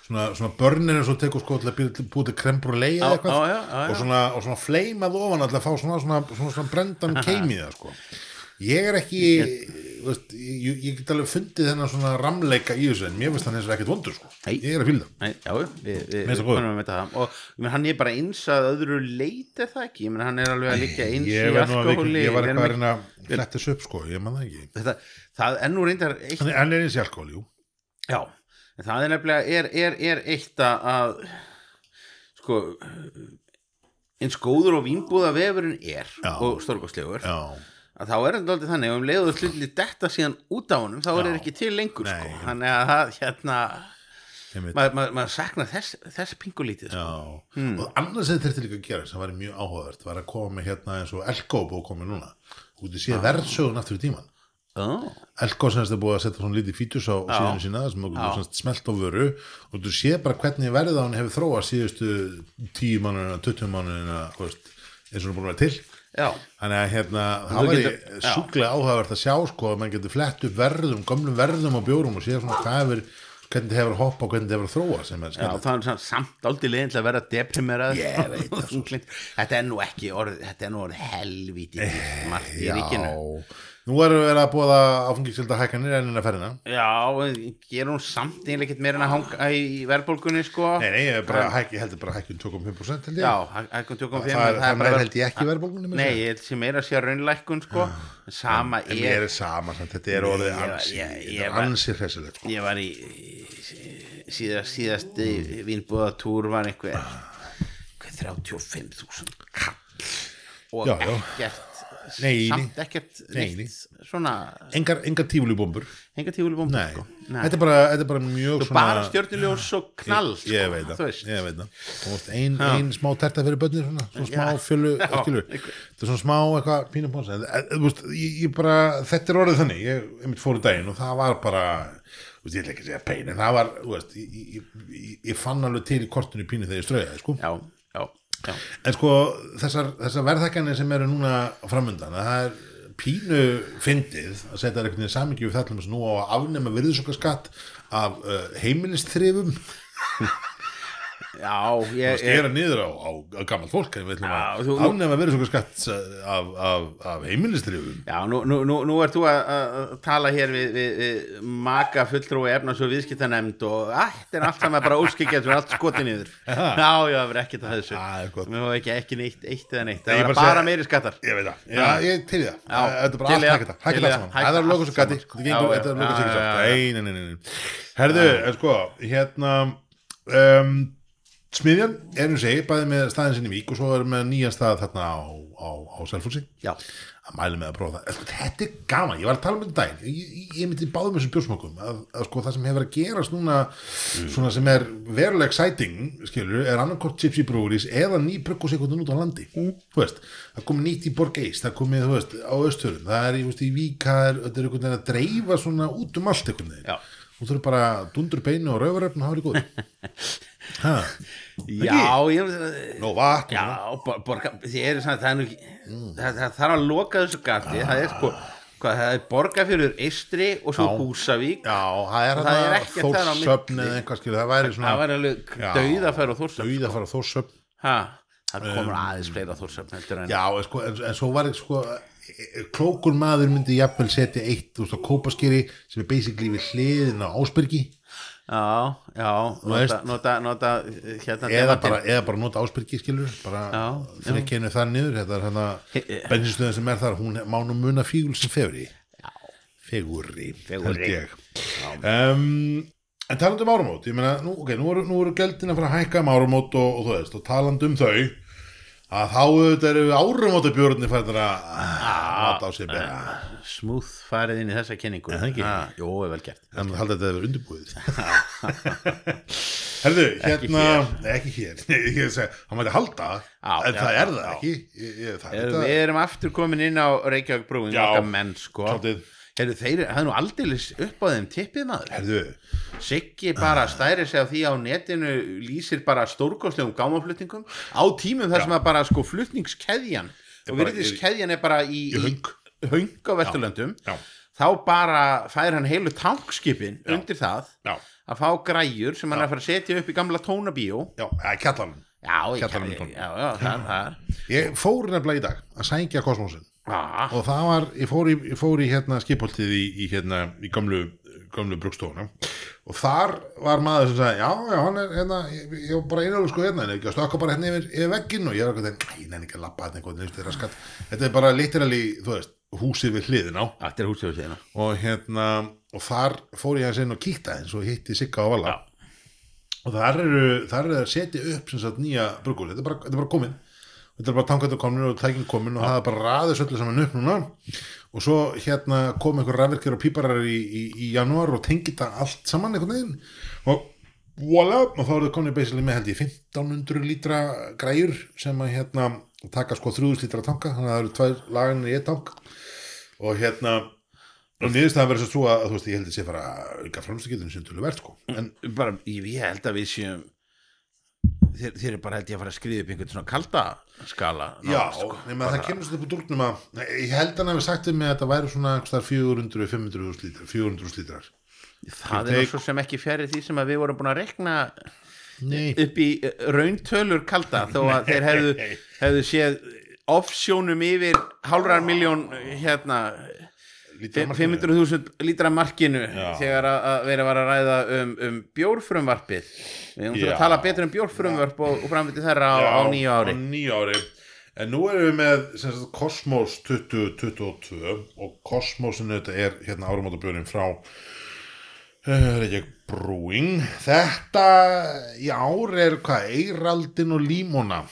svona, svona börnir eins og tekur sko til að búið til- krembrulei eða eitthvað. já, já, já, já. og svona, og svona fleimað ofan alltaf að fá svona, svona, svona, svona brendan (laughs) keimi í það sko. Ég er ekki veist, ég, ég get alveg fundið þennan svona ramleika í þessu en mér finnst hann eins og ekkert vondur sko. Nei. ég er að fylgja það. Og menn, hann er bara eins að öðru leit er það ekki, menn hann er alveg að líka eins ég, í alkohóli. ég var eitthvað að fletta þessu upp sko, ég man það ekki. Þetta, það er nú reyndar eitt hann er, eins í alkohol, jú. Já, en það er nefnilega er, er, er eitt að, sko eins góður og vínbúða vefurinn er Já. og stórkostlegur já, að þá er þetta aldrei þannig og um leiðu slutli detta síðan út á honum þá er það ekki til lengur sko. Nei. þannig að hérna maður ma, ma saknar þess, þess pingulítið sko. Hmm. og annars sem þetta líka að gera sem var mjög áhugavert, var að koma hérna eins og búið að koma núna út í síðan verðsögun aftur í tíman oh. Þetta er búið að setja svona lítið fítus á síðan sína sem Já. getur smelt á vöru. Og þú sé bara hvernig verðið á hann hefur þróað síðustu 10 mánuðina, 20 mánuðina þú veist, eins og hann er búin að vera til. Já, þannig að hérna, það já. sjúklega áhugavert að sjá sko að mann getur flett upp verðum, gömlum verðum á bjórum og sé svona hvað hefur hvernig þetta hefur að hoppa og hvernig þetta hefur að þróa sem er já skemmt það er samt- aldrei leiðin til að vera deprimerað. Ég veit (laughs) það, Þunglynd. Þetta er nú ekki orð þetta er nú orð helvíti dýrt margt í ríkinu nú erum við að búa áfengiskilda hækkanir ennina ferðina. Já, gerum samt eiginlega ekkert meira en að hanga í verðbólgunni sko. Nei, nei, ég, er bara, hæk, ég heldur bara hækkun 2,5% held ég. Já, hækkun 2,5 það, er, það, bara- er held ég ekki verðbólgunni Nei, ég held sem meira að sé raunlækkun sko. Sama en mér er er sama, samt, þetta er orðið ansi þetta er ansi hressilegt sko. Ég var í í- síðast, síðasti vínbúðatúr var einhver, einhver 35.000 kall og Já, já. Nei, samt ekkert svona engar, engar tífúlíbombur enga tífúli bómbu nei. sko. Þetta, bara, þetta er bara mjög Þú bara stjörnuljós og knall ég, ég sko, veit það, ég veit það. Veist, ein, ein smá terta fyrir börnir svona, svona smá Já. fjölu, þetta er svona smá eitthvað ég, ég bara, þetta er orðið þannig. Ég einmitt fór í daginn og það var bara ég ætla ekki segja pein en það var, veist, ég, ég, ég, ég fann alveg til í kortinu pínu þegar ég strauði sko. Já, já, já. En sko, þessar, þessar verðhækkanir sem eru núna framundan, það er pínu fyndið að setja einhvern veginn samingi við þallum sem nú á að afnema virðisokaskatt af uh, heimilistrifum (laughs) já, ég, ég, stera niður á, á, á gammalt fólk en við ætlum Já, að nú- afnefna verið svona skatt af, af, af heimilistrifum Já, nú, nú, nú, nú ert þú að, að að tala hér við, við, við maka fulltrúi efnars og viðskiptanemnd og allt er allt saman bara óskikja sem er allt skotið niður. (laughs) Já, já, það verður ekkert að þessu. Er. Mér var ekki, ekki neitt, eitt eða neitt. Nei, Það verður bara meiri skattar. Ég veit það, já, ég til það. Þetta er bara allt hægt það, hægt það saman. Það er gati, saman, sko. þetta þetta er nei, nei, nei Herðu, en sko, hérna um, Smiðjan er um segi, bæði með staðin sinni Vík og svo er með nýjan stað þarna á, á, á Selfossi. Að mæla með að prófa það. Sko, þetta er gaman, ég var að tala um þetta daginn. Ég, ég, ég myndi báðum þessum bjórsmokum að, að sko það sem hefur að gerast núna svona sem er veruleg sæting skilur, er annarkort chips í brúris eða ný bruggusekundin út á landi. Mm. veist, það komið nýtt í Borgeis það komið, veist, á Östurinn það er, veist, í Vík, það er, þetta er einhvern veginn að dreifa svona út um allt einhvern veginn. Þú þurfum bara dundur beinu og rauvaröfn og hafa (laughs) já, ég nó vatn Já, bo- borga, eru svona, það er ekki það, það þarf að loka þessu gati það er sko, hvað, það er borgarfjörður Eistri og svo. Húsavík. Já, það er Og það er ekkert þar á skilur, það væri svona það var alveg Já. dauðafæra og þórsöfn dauð að fara þórsöfn ha, það komur aðeins fleira þórsöfn Já, en, sko, en, en svo var ekki sko klókur maður myndi jafnvel setja eitt veist á kópaskeri sem er basically við hliðin á Ásbyrgi já, já, nota, nota, nota hérna eða bara, eða bara nota Ásbyrgi skilur bara þrekkinu það niður þetta er hérna bensinstöðin sem er þar hún má nú muna fígul sem feguri, Fegurri. held ég. Um, en talandi um áramót ég meina, nú, okay, nú, eru, eru gældin að fara að hækka um áramót og, og þú veist, og talandi um þau að þá auðvitað eru áramótabjörnir færðar að nota á sig bera smúð farið inn í þessa kynningu Er það ekki? Ha, Jó, er vel gert en haldið þetta að vera undirbúið. (laughs) Herðu, hérna ekki hér, (laughs) ég er að hann mætti halda, en það er það ekki. Það er þetta Við erum aftur komin inn á Reykjavík brúin okkar menn sko Heyrðu, þeir er nú aldeilis upp á þeim tippið maður. Herðu, Siggi bara stæri sig á því á netinu lýsir bara stórkostlegum gámaflutningum. Á tímum þar sem að bara sko flutningskeðjan og virðiskeðjan er bara í, Í höng. í höng á Vesturlöndum. Já, þá bara fær hann heilu tankskipin undir það já, að fá græjur sem hann er að fara að setja upp í gamla tónabíó. Já, eða kjallan Já, ég, Kjallarann já, já, já, það, það Ég fór nefnilega í dag að sækja kosmosin ah, og það var, ég fór í, ég fór í hérna skipholtið í, í hérna í gamlu, gamlu brugstofuna og þar var maður sem sagði já, já, hann er hérna, ég, ég var bara einhverju sko hérna, en að stökka bara hérna yfir, yfir vegginn? Og ég var eitthvað, næ, ég nenni ekki að hérna eitthvað, þetta er raskat, þetta er bara literally, þú veist, húsið við hliðin á. Húsið síðan og hérna, og þar fór ég að segja og kíkta eins og hitti Sigga á Vala. Já. og þar eru, þar eru að setja upp sem sagt nýja brugur, þetta er bara, bara komin þetta er bara tankandur komin og tækin komin og það er bara raðið svolítið saman upp núna. Og svo hérna kom einhver rafvirkir og píparar í, í, í janúar og tengi þetta allt saman einhvern veginn. Og voila, og þá eru þau komin basically með held ég 1500 lítra græjur sem að hérna taka sko 3000 lítra tanka, þannig að það eru tvær laganir í eitt tank. Og hérna og niðurst það verður svo að, þú veist, ég held að sé fara að auka framstaketinu sem tölu verð sko. En bara, ég held að við séum þeir, þeir eru bara held ég að fara að skriða upp einhvern svona kalda skala Já, nánast, sko. nema það kemur svolítið upp úr dúrnum að ég held að hann hefði sagt um mig að þetta væri svona einhvers staðar 400-500 lítrar 400 lítrar það er svo sem ekki fjari því sem að við vorum búin að rekna Nei, upp í eh, rauntölur kalda þó að þeir hefðu, hefðu séð offsjónum yfir hálfrar miljón hérna lítra markmiðið. 500.000 lítra markinu Já. þegar að, vera að ræða um, um bjórfrumvarpið. Við Já. að tala betur um bjórfrumvarp og, og framviti þeirra á, á nýju ári. ári. En nú erum við með sagt, Cosmos 2022 og Cosmosinu þetta er hérna áramótabjörnin frá uh, Reykjavík Brewing. Þetta í ár er hvað, Eiraldin og Límona?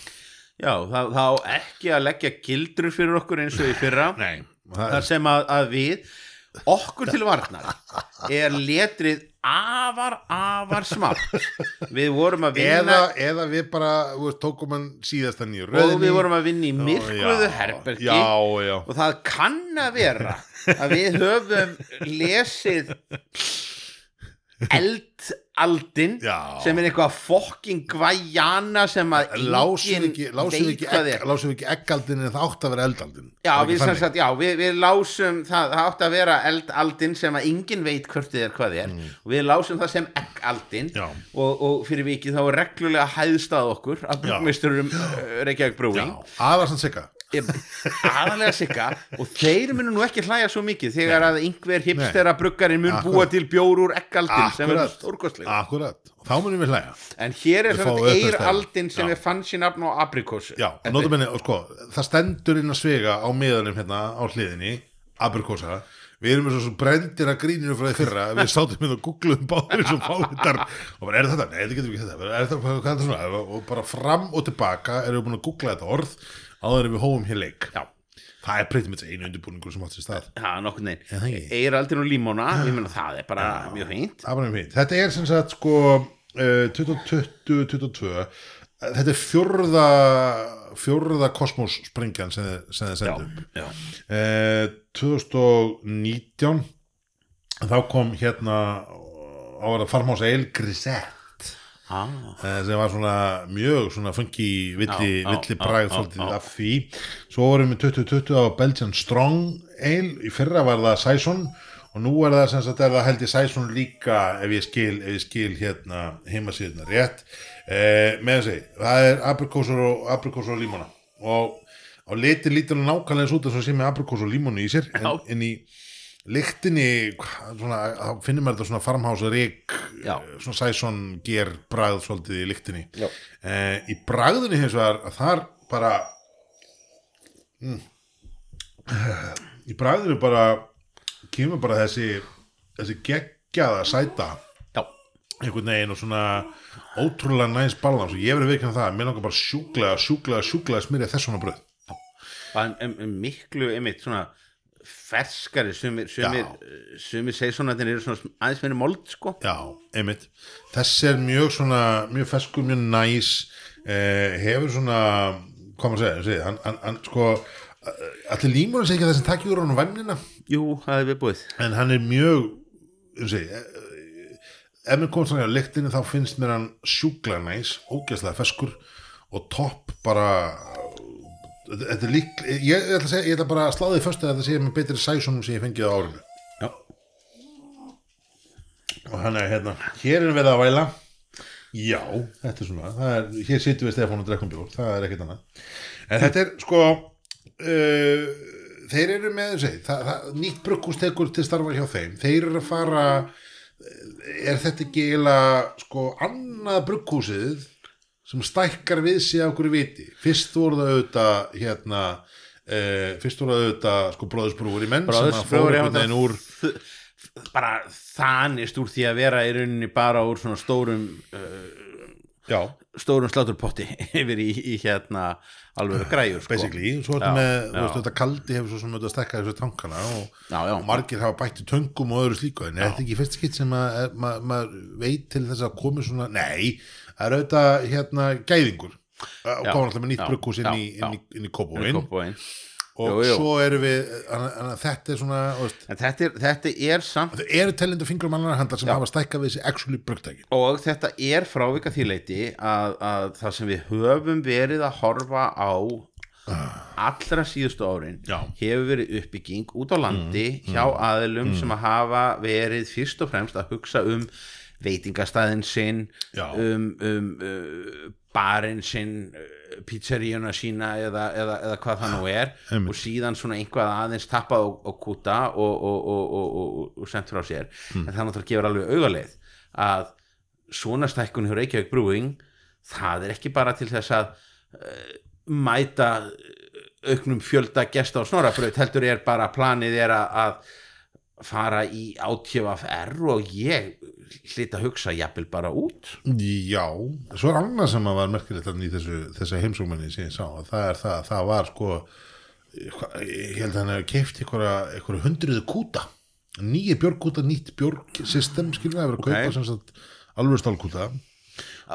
Já, þá, þá ekki að leggja gildrur fyrir okkur eins og í fyrra. Nei, þar sem að, að við okkur til varnar er letrið afar, afar smátt. Við vorum að vinna eða, eða við bara veist, tókum hann síðasta nýju og við vorum að vinna í myrkvöðu Já, herbergi. Já, já. Og það kann að vera að við höfum lesið eldaldin Já. sem er eitthvað fokking gvæjana sem að lásum ekki, lásum ekki, egg, lásum ekki eggaldin en það átt að vera eldaldin. Já, við, sagt, já við, við lásum það, það átti að vera eldaldin sem að enginn veit hvort þið er hvað þið er og við lásum það sem eggaldin. Og, og fyrir vikið þá er reglulega hæðstað okkur að brugmeisturum uh, Reykjavík Já, aðvarsan sigga aðalega sigga og þeir munu nú ekki hlæja svo mikið þegar að einhver hipstera bruggarinn mun Akkurat. búa til bjór úr eggaldin sem er stórkostlega Akkurat, þá munum við hlæja. En hér er svona eiraldin sem er fann sín nafn á aprikósu Já, og og sko, það stendur inn að svega á miðanum hérna á hliðinni Aberkosa, við erum svo brendir að gríninu frá því fyrra, við sátum hérna og googluðum báður eins og fávitar. Og bara, er þetta? Nei, þetta getur við ekki þetta, er þetta, hvað er þetta svona? Og bara fram og tilbaka erum við búin að googla þetta orð áður við hófum hér leik. Já. Það er breytið mitt einu undirbúningur sem átt sér stað. Já, nokkurn Já, það veginn ekki. eiraldin og límóna, ég meina það er bara Það var mjög fínt. Þetta er sem sagt sko uh, 2020-2022 þetta er fjórða fjórða kosmos sprengjan sem, þið- sem þið sendu upp. Já. uh, 2019 þá kom hérna á að farmás Eil Grisette Ah, sem var svona mjög svona funky villi, já, villi já, bragð svolítið af því. Svo vorum við 2020 á Belgian Strong Ale. Í fyrra var það Saison og nú er það sem sagt er það held ég Saison líka ef ég skil, ef ég skil hérna heimasíðuna rétt. Eh, með þessi, það er aprikósur og aprikósur og límona. Og á liti lítur nákvæmlega eins út eins og sé með aprikósur og límonu í sér en, en í lyktinni hvað, svona, þá finnir maður þetta svona farmhása rík Já. svona sæson ger bragð svolítið í lyktinni. Já. eh, í bragðinni hins vegar að þar bara mm, í bragðinu bara kemur bara þessi þessi geggjaða sæta. Já, einhvern veginn og svona ótrúlega næs balans og ég verið veikinn það mér langar bara sjúklega, sjúklega, sjúklega smyrja þess svona bröð er um, um, miklu einmitt svona ferskari sumir, sumir, sumir seisonatinn eru svona aðeins meiri mold sko. Já, einmitt. Þessi er mjög svona, mjög feskur, mjög næs, eh, hefur svona, hvað maður segja, segja hann, hann, hann sko, eh, allir límurinn segja ekki það sem takk úr hann vannina, Jú, það er viðbúið. En hann er mjög, um segja, eh, ef mér komst hann á lyktinni þá finnst mér hann sjúklega næs, ógeðslega feskur og topp bara, þetta er lík, ég, ég ætla segja, ég ætla bara að sláði fyrst að þetta sé með betri sæsonum sem ég fengið á árinu. Já, og hann er hérna, hér erum við að væla. Já, þetta er svona er, hér sittum við Stefán og drekkum bjór það er ekkert annað. En þetta er sko uh, þeir eru með segi, það, það, nýtt brukkús tekur til starfa hjá þeim. Þeir eru að fara er þetta ekki eiginlega sko annað brugghúsið sem stækkar við sig á okkur viti. Fyrst voru það auðvitað hérna uh, fyrst voru það auðvitað sko bróðusbrúur í menn sem að fóru einhvern veginn úr bara þanist úr því að vera í rauninni bara úr svona stórum uh, stórum sláturpotti (laughs) yfir í, í hérna alveg græjur sko. basically, svo ertu Já, með þú veist, þetta kaldi hefur svo sem þetta stekka þessu tankana og, Já, já. og margir hafa bætti töngum og öðru slíku en er þetta ekki fyrst skitt sem er- ma- maður veit til þess að komi svona, nei það er auðvitað hérna gæðingur. Og Já, koma alltaf með nýtt já, brugghús inn í, já, inn í, inn í Kópavogin. og Jú, jú. svo erum við þetta er svona þetta er, þetta er samt þau eru telindu fingrum annar handar sem hafa stækkað við þessi actually brugtæki og þetta er frávika því leiti að, að það sem við höfum verið að horfa á allra síðustu árin Já. hefur verið uppbygging út á landi hjá aðilum sem að hafa verið fyrst og fremst að hugsa um veitingastæðin sinn um, um uh, barinn sinn uh, pizzeríuna sína eða, eða, eða hvað það nú er. (laughs) Einmitt. og síðan svona einhvað aðeins tappað og, og kúta og, og, og, og, og, og sendt frá sér. En það náttúrulega gefur alveg augaleið að svona stækkun hjá Reykjavík Brewing það er ekki bara til þess að uh, mæta auknum fjölda gesta á snorabraut heldur er bara planið er að, að fara í átjöfafr og ég hlýtt að hugsa jafnvel bara út. Já, svo er annað sem að var merkilegt í þessu, þessu heimsókmanni sem ég sá, að það er það, það var sko ég held að hann hefur keift einhverja, hundruðu kúta. Nýja björgkúta, nýtt björgsystem skilur við að vera að kaupa sem sagt alveg stálkúta.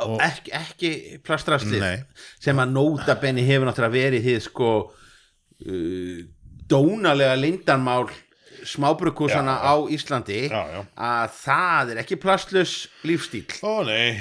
Og ekki, ekki plastraslið Nei. sem að nóta benni hefur náttúrulega verið því sko uh, dónalega lindarmál smábrukúsana á Íslandi Já, já. að það er ekki plastlös lífstíl Ó nei.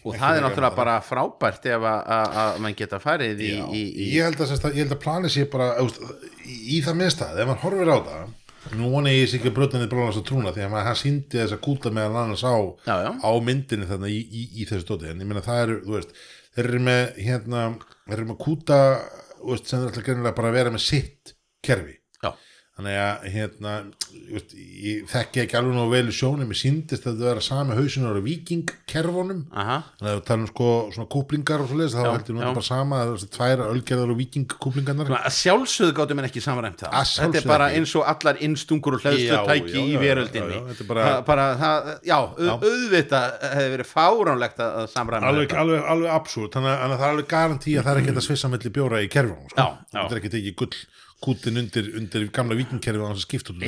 Og það er náttúrulega bara. frábært ef að, að, að mann geta farið í, í, í ég held að, að ég held að planið sé bara eðust, í, í það minnstað, ef maður horfir á það nú vona ég sé ekki brotnið bróðans að trúna því að hann síndi þess að kúta meðal annars á, Já, já. á myndinni þarna í, í, í þessu stóti, en ég meina það eru þú veist, þeir eru með hérna, þeir eru með kúta sem þeir ætla greinilega bara að vera með sitt kerfi þannig að hérna veist, ég þekki ekki alveg nú vel í sjónum. Ég síndist að það vera sami hausinar á vikingkerfunum þannig að við talum sko svona kúplingar og svo leiðis þá heldur þetta bara sama það er þessi tvær ölgerðar og vikingkúplingarnar að sjálfsögðu gáttum en ekki samræmt það. Að þetta er bara eins og allar innstungur og hlæðslutæki í veröldinni. já, já, bara- Það- bara, það, já, já. auðvitað hefði verið fáránlegt að, að samræma alveg, alveg, alveg absúrt þannig að, að það er alveg garantí að það er ekki að svissa melli bjóra í kerfunum er kútin undir, undir gamla vikingkerfi og þess að skipta út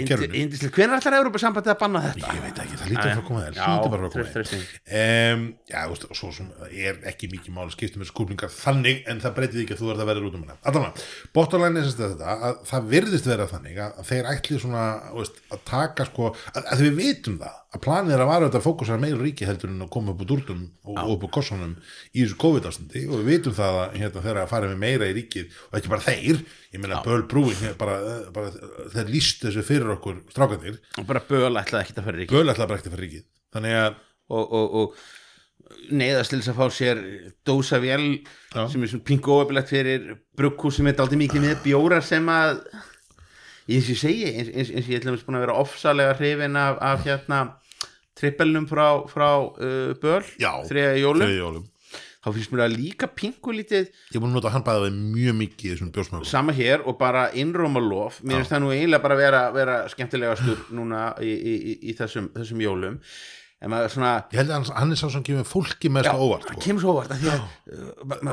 hvenær ætlar Európa-sambandi að banna þetta? ég veit ekki, það lítur að koma þér. Já, hlýtur bara að koma þér. um, já, þú veist, og svo sem er ekki mikið mál skiptum með skúplingar þannig en það breytið ekki að þú verður að verða út um hana allavega, bottomline er þetta að það virðist vera þannig að, þeir ætli svona veist, að taka sko að, að við vitum það, að planið er að vara þetta að fókusera meira ríki heldur en að koma upp úr dúrtum og, og upp úr kossunum í þessu COVID-ástandi. Og við vitum það að hérna, þeir að fara með meira í ríkið og ekki bara þeir, ég meina Böl Brúin bara, bara, þeir líst þessu fyrir okkur strákandir, Og bara böl ætlaði ekki að fara í ríki Böl ætla bara ekki að fara í ríkið. Þannig að og, og, og neyðast til þess að fá sér dósa vél Já. sem er svona pingu óöfilegt fyrir brugghús sem er aldrei mikið með bjórar sem að eins og ég segi, eins, og ég búin að vera ofsalega hrifin af, af hérna trippelnum frá, frá uh, Já, þriða jólum. jólum. Þá finnst mér að líka pingu lítið Ég er búin að nota hann bæða við mjög mikið þessum bjórsmögum. Sama hér og bara innróma lof. Mér finnst það nú eiginlega bara vera, vera skemmtilegastur núna í, í, í, í þessum, þessum jólum svona Ég held að hann, hann er sá sem gefur fólki mest á óvart það sko. kemur svo óvart að því að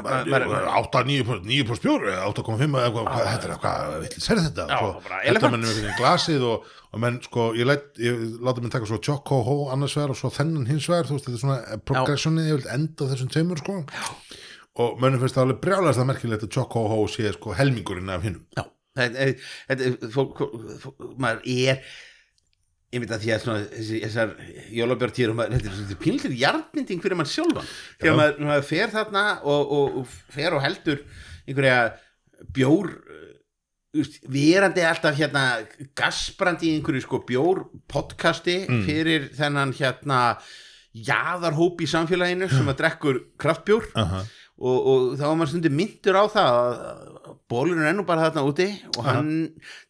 uh, 8-9 pluss bjór 8,5 eða hvað, hvað, þetta er eitthvað vill sér þetta? Já, svo, bara þetta elefant. menn með einhvern veginn glasið og, og menn sko, ég, læt, ég láta mér taka svo Choco Ho annars vegar og svo þennan hins vegar þú veist, þetta er svona progressionið, ég vil enda á þessum tveimur sko. Já. og mönnum finnst það alveg brjálæðast að merkilegt að Choco Ho sé sko helmingurinn af hinnum Já, þetta þetta- fólk, fólk, maður er ég veit að því að svona, þessar jólabjörntýr þetta er pínlir jarninding fyrir mann sjálfan. Þegar maður, maður fer þarna og, og, og fer og heldur einhverja bjór uh, úst, verandi alltaf hérna gasbrandi í einhverju sko bjór podcasti fyrir þennan hérna jaðarhóp í samfélaginu sem að drekkur kraftbjór. Uh -huh. og, og þá var maður stundir myndur á það að bólurinn er nú bara þarna úti og hann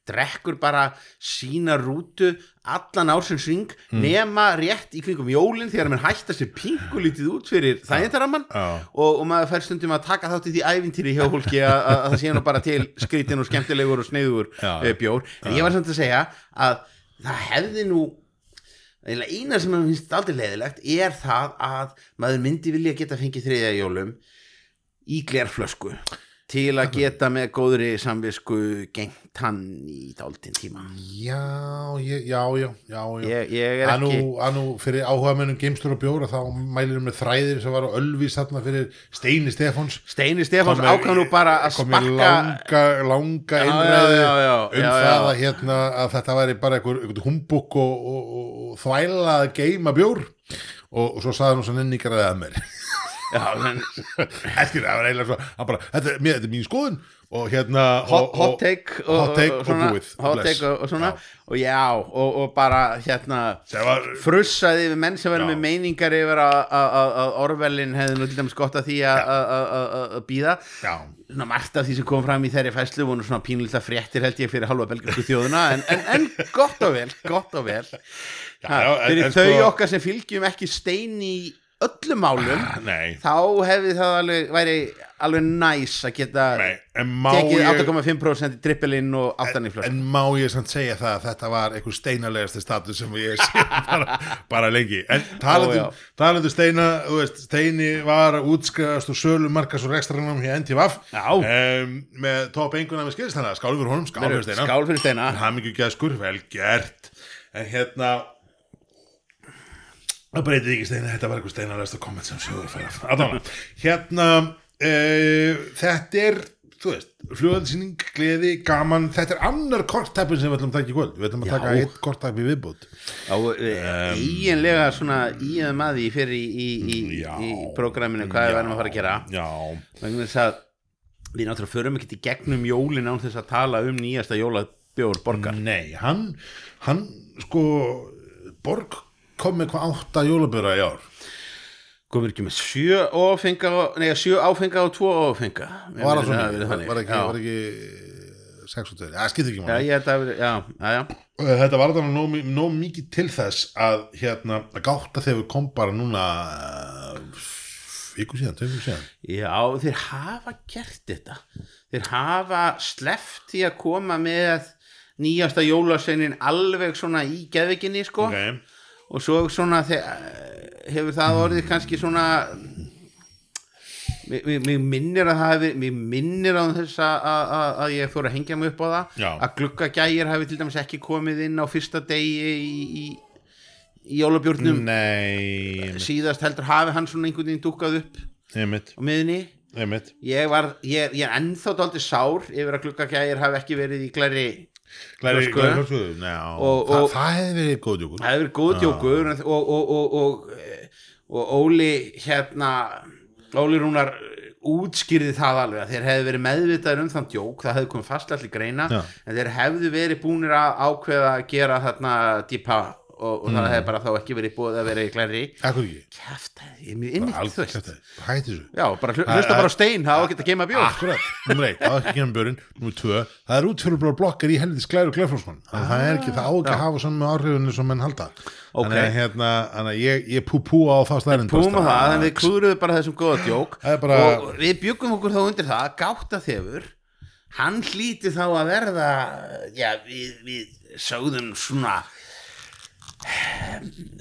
drekkur bara sína rútu allan ársins ring nema rétt í kringum jólin þegar mann hætta sér pingulítið út fyrir þægindaramann Já. og, og maður fær stundum að taka þátt í því ævintýri hjá fólki að, að, að það sé nú bara til skrítin og skemmtilegur og sneiður Já. e, bjór. En ég var samt að segja að það hefði nú eina sem maður finnst aldrei leiðilegt er það að maður myndi vilja geta fengið þriðja jólum í glerflösku til að geta með góðri samvisku gengt hann í dálítinn tíma. Já, ég, já, já, já, já. ég, ég er að nú, ekki að nú fyrir áhuga mennum geimstur og bjóra þá mælir með þræðir sem var á Ölvis þarna fyrir Steini Stefáns. Steini Stefáns ákvað nú bara að sparka langa, langa já, já, um það að, hérna, að þetta væri bara einhver, humbúk og, og, og, og þvæla að geima bjór. Og, svo saði hann svo nenningar að mér já, en, Eftir, það var eiginlega svo bara, þetta, mér, þetta er mín skoðun. Og hérna hot, og, hot take og, hot take og svona, búið, hot bless. take og, og svona. Já. og já, og, og bara hérna var, frussaði yfir menn sem verður með meiningar yfir að- Orwellin hefði nú til dæmis gott að því að- býða svona margt af því sem kom fram í þeirri fæslu voru svona pínlítið fréttir held ég fyrir halva belgísku þjóðuna en, en, en gott og vel, gott og vel. Já, ha, já, en þau sko- okkar sem fylgjum ekki stein í öllum málum nei, þá hefði það alveg væri alveg næs að geta en tekið ég 8,5% í trippelinn og aftan í flösku en má ég samt segja það að þetta var einhver steinalegasti status sem ég sé (laughs) bara, bara lengi. En talandu, steina veist, steini var að útskriðast og sölu markas og rekstranum hér NTVaf Já. um, með top enguna með skilst þannig að skál fyrir honum, skál fyrir steina. steina hann mikið gæskur, vel gert. En hérna það breytið ekki steina þetta var eitthvað steinalegasta komment sem sögur fyrir Adana, hérna uh, þetta er þú veist, fljóðalsýning, gleði, gaman. Þetta er annar kortæpin sem við ætlum að taka í kvöld. Við ætlum að Já. taka eitt kortæpi viðbútt á eiginlega svona í eða maður í fyrir í, í, í, Já. í prógraminu hvað við verðum að fara að gera. Já, vegna þess að við náttúrulega förum ekki í gegnum jólin án þess að tala um nýjasta jólabjór borgar. Nei, hann hann, sko Borg kom með hvað átta jólabjöra í ár. Komur ekki með sjö áfenga nei, sjö áfenga og tvo áfenga Mér var það svona, var, ekki, Já. var ekki sex og tveir, það skiptir ekki Já, máli ég held að, já, já, já, þetta var þannig nóg, nóg mikið til þess að hérna, að gátta þegar við kom bara núna uh, viku síðan, viku síðan. Já, þeir hafa gert þetta. Þeir hafa sleppt í að koma með nýjasta jólaseinin alveg svona í geðvikinni, sko. ok, Og svo svona hefur það orðið kannski svona, mig, mig minnir að það hefði, mig minnir á þess að, að, að- að ég fór að hengja mig upp á það. Já. Að gluggagægir hafi til dæmis ekki komið inn á fyrsta degi í, í, í jólabjórnum. nei síðast heldur hafi hann svona einhvern veginn dúkkað upp einmitt, á miðunni einmitt ég, var, ég, ég er ennþá dálítið sár yfir að gluggagægir hafi ekki verið í glæri Glæri, já, Og- það, hefði verið góð djókur. Það hefur verið góð djókur og, og, og, og, og, og Óli hérna Óli Rúnar útskýrði það alveg að þeir hefðu verið meðvitaður um þann djók það hefði komið fast allir greina Já. en þeir hefðu verið búnir að ákveða að gera þarna dýpa og, og það hefði bara þá ekki verið búið að vera í glæri. Kæftæði, ég er mjög innigt þú veist. Já, bara hlu- hlusta bara á stein, það á að geima bjór. Akkurat, nummer eitt, það er ekki genum björn Nummer tvö, það er útfjörublar blokkar í helvitis glæru glæflósmann Það er ekki, það á ekki að hafa saman áhrifinu sem menn halda. Þannig að hérna, ég, ég pú pú á það stærinn Púma það, en við klúðruðum bara þessum góða djók. Og við byggum okkur þá undir það gáta þefur hann hlíti þá að verða já, við, við sögðum svona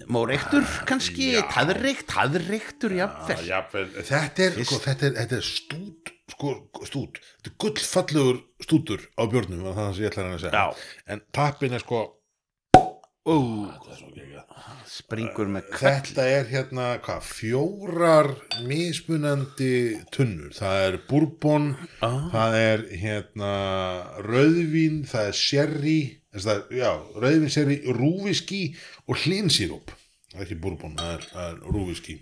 móreiktur kannski, taðreikt taðreiktur, jafnvel. Já, þetta er, sko, þetta er, þetta er stút sko, stút, þetta er gullfallegur stútur á björnum var það sem ég ætla að segja. Já. en tappin er sko Ó, er springur með kveld þetta er hérna hvað, fjórar mismunandi tunnur. Það er bourbon Ah. það er hérna rauðvín, það er sherry þess að, já, rauðvín, sherry rúviski og hlinsíróp. Það er ekki bourbon, það er, það er rúviski.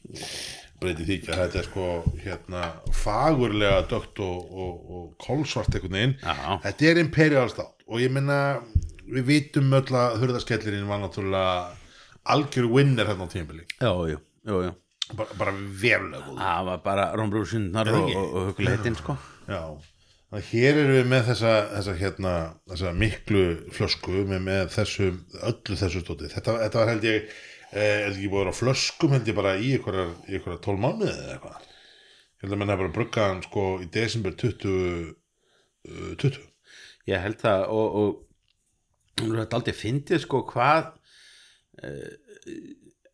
Breyti því ekki að þetta er sko hérna fagurlega dögt og, og, og kolsvart einhvern veginn. Já. þetta er imperial státt og ég menna við vitum öll að hurðaskellirinn var náttúrulega algjör winner hérna á tímabili. Já, jú, jú, jú bara, bara verulega Það var bara rómbrúsundnar það og, og, og huguleitin sko. Já, að hér erum við með þessa, þessa, hérna, þessa miklu flösku með, með þessu, öllu þessu stóti. Þetta, þetta var held ég eh, held ekki búið að vera á flöskum held ég bara í einhverjar tól mánuði eða eitthvað? Ég held að menna bara bruggaðan sko í desember 20 uh, 20 Ég held það og, og þetta aldrei fyndið sko hvað uh,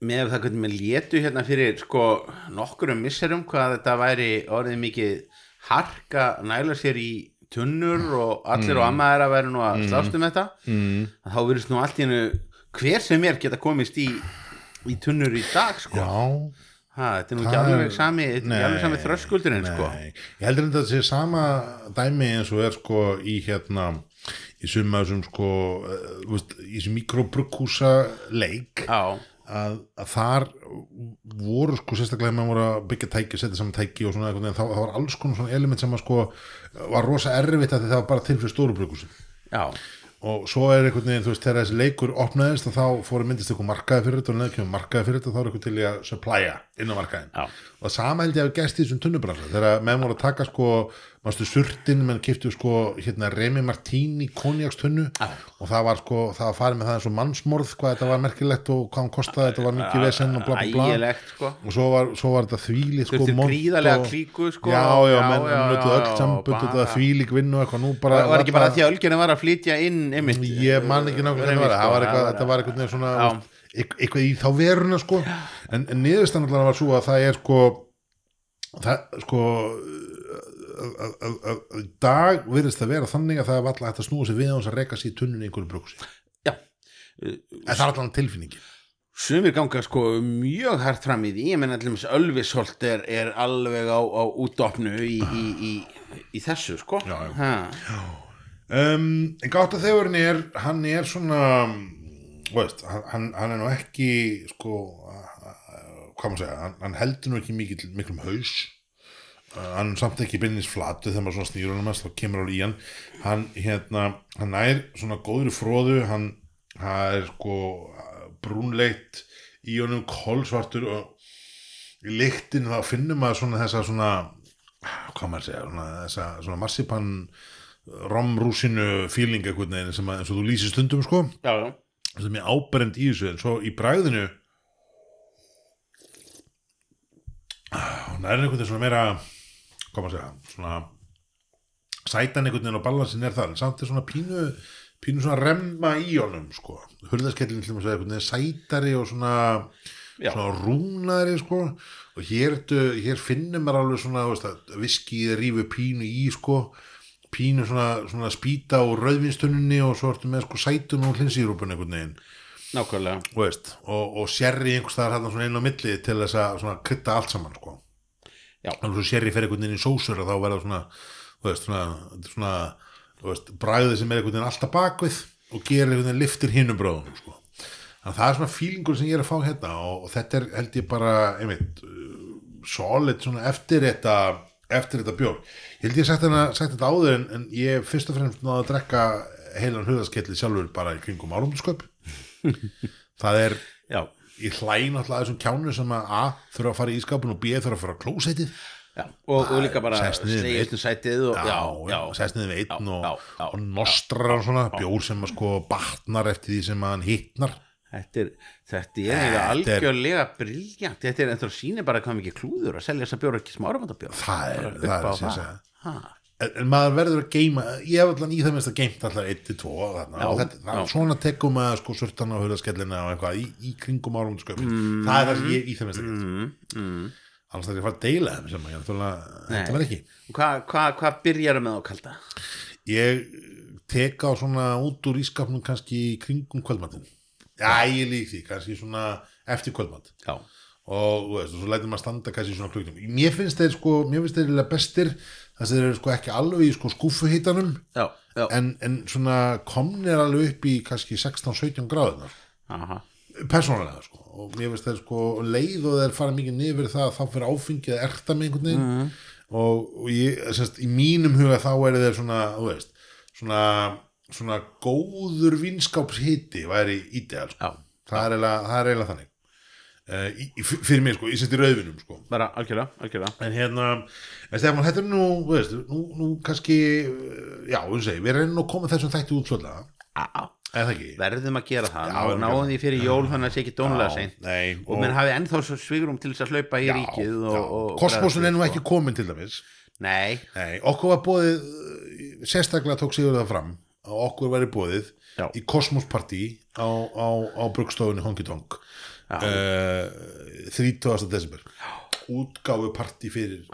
með það hvernig með létu hérna fyrir sko nokkurum misserum hvað þetta væri orðið mikið harka næla sér í tunnur og allir og amma er að vera nú að slást um þetta. Mm. þá virðist nú allt í hennu hver sem er geta komist í, í tunnur í dag sko. Já, ha, þetta er nú ekki Það alveg sami, sami þröskuldurinn sko. Ég heldur þetta að sé sama dæmi eins og er sko í hérna í summa þessum sko uh, í þessum mikrobrukkúsa leik Já, að, að þar voru sko sérstaklega voru að byggja tæki, setja saman tæki og svona veginn, þá, þá var alls konar svona element sem að sko var rosa erfitt að það var bara til fyrir stóru brukkúsin já, og svo er einhvern veginn, þú veist, þegar þessi leikur opnaðist þá fóru myndist eitthvað markaði fyrir þetta og kemur markaði fyrir þetta þá er eitthvað til í að supplya inn á markaðin Já. og sama held ég að gæst í þessum tunnubransa þegar menn voru að taka sko mástu surtin, menn kiftu sko hérna Remi Martini konjakstunnu og það var sko, það var farið með það eins og mannsmorð, hvað þetta var merkilegt og hvað hann kostaði, þetta var mikið vesen og bla bla bla. Sko. Og svo var, svo var þetta þvíli sko gríðarlega og- klíku, sko. já, já, menn já, öll sambund bara- þetta þvílík vinnu og eitthvað. Nú bara var, var ekki bara því að Ölgerinn var að flytja inn ég man ekki nákvæmlega Remi, hvað það var, það var eitthvað, það þetta var eitthvað eitthvað í þá veruna sko, en, en niðurstann allavega var svo að það er sko það sko að- að- að að- að dag virðist það vera þannig að það er alltaf hægt að snúa sig við á þess að reka sér í tunnunni í einhverju brúksi já, en það er allavega tilfinningi Sumir ganga sko mjög hart fram í því, ég menn allir Ölvisholt er, er alveg á, á útdopnu í, í, í, í þessu sko. Já, já. Um, en gátt að þegurinn er hann er svona veist, hann, hann- hann er nú ekki sko hvað maður segja, hann, hann heldur nú ekki mikil, miklum haus. Uh, hann samt ekki beinnis flatu þegar maður svona snýr honum mest þá kemur alveg í hann. Hann, hérna, hann er svona góður fróðu hann, hann er sko brúnleitt í honum kolsvartur og í lyktin þá finnum maður svona þessa svona hvað maður segja, svona, þessa svona marsipan romrúsinu feeling einhvern veginn sem að, eins og þú lýsir stundum sko. Já, já, það er mér áberend í þessu en svo í bræðinu hún er einhvern veginn svona meira hvað maður segja svona sætan einhvern veginn og balansin er það en samt er svona pínu pínu svona remma í honum sko. Hurðaskellin til að segja einhvern veginn sætari og svona Já. svona rúnari sko. Og hér, hér finnum maður alveg svona að viskið rífu pínu í sko pínu svona, svona spýta og rauðvinstunni og svo ertu með sko sætun og hlinsýrúpun einhvern veginn. Nákvæmlega. Veist, og, og sérri einhvers staðar hann svona inn á milli til þess að svona krytta allt saman sko. Já. þannig svo sérri fer einhvern veginn í sósur og þá verða svona þú veist, svona, svona þú veist, bræðið sem er einhvern veginn alltaf bakvið og gerir einhvern veginn liftir hinnum bráðunum sko. Þannig að það er svona fílingur sem ég er að fá hérna og, og þetta er held ég bara einmitt solid svona eftir þetta eftir þetta bjór. Ég held ég sagt, hana, sagt þetta áður en, en ég fyrst og fremst náðu að drekka heilan hugasketli sjálfur bara í kringum árumsköp (laughs) það er Já, ég hlæ náttúrulega að þessum kjánu sem að A þurfa að fara í ískapin og B þurfa að fara á klósettið. Já, og, og líka bara slegist um sætið og, já, já, sest niður við einn og, og nostrar og svona bjór sem að sko batnar eftir því sem að hann hittnar Þetta er, þetta er Þetta algjörlega briljant Þetta er endur að síni bara hvað mikið klúður að selja þessa bjóra ekki smáramandabjór það er, það er sem að Ha. en, en maður verður að geima ég hef allan í það minnst að geimt alltaf 1-2 þarna. Já, og þetta, það, svona tekum maður sko surtan á hurðaskellina og eitthvað í, í kringum árum sköpin það er það sem ég í það minnst að geimt mm, mm. annars það er að fara að deila þeim sem að náttúrulega þetta verð ekki. Hvað hva, hva byrjar með á kalda? ég tek á svona út úr ískapnum kannski kringum kvöldmattin já, ég lík því, kannski svona eftir kvöldmatt og veist, svo lætur maður standa kannski svona klukkutum mér finnst þeir sko, mér finnst þeir bestir þess að þeir eru sko ekki alveg í sko skúfuhítanum en, en svona komnir alveg upp í kannski 16-17 gráðunar persónulega sko. Og mér finnst þeir sko leið og þeir fara mikið niður það þá fyrir áfengið að erta með einhvern veginn. Mhm. og, og ég, semst, í mínum huga þá er þeir svona, þú veist svona, svona góður vinskápshiti væri ídeal sko. Já, það það er eiginlega þannig. Uh, í, fyrir mig sko, ég seti rauðvinum sko. Bara algjörlega, algjörlega. En hérna, en Stefán, þetta er nú veist, nú, nú kannski já, þú segi, við erum nú komið þessum þætti það ekki? Verðum að gera það. Já, Ná, verðum að Náum gera því fyrir jól þannig að það sé ekki dónulega seint. nei, Og menn hafi ennþá svo svigrum til þess að hlaupa í ríkið og, og kosmosun er nú ekki komin til dæmis. Nei, nei, okkur var bóðið uh, sérstaklega tók sigur það fram að okkur væri bóðið Já. í kosmospartí á, á, á brugstofunni Honky Tonk uh, 30. desember útgáfu partí fyrir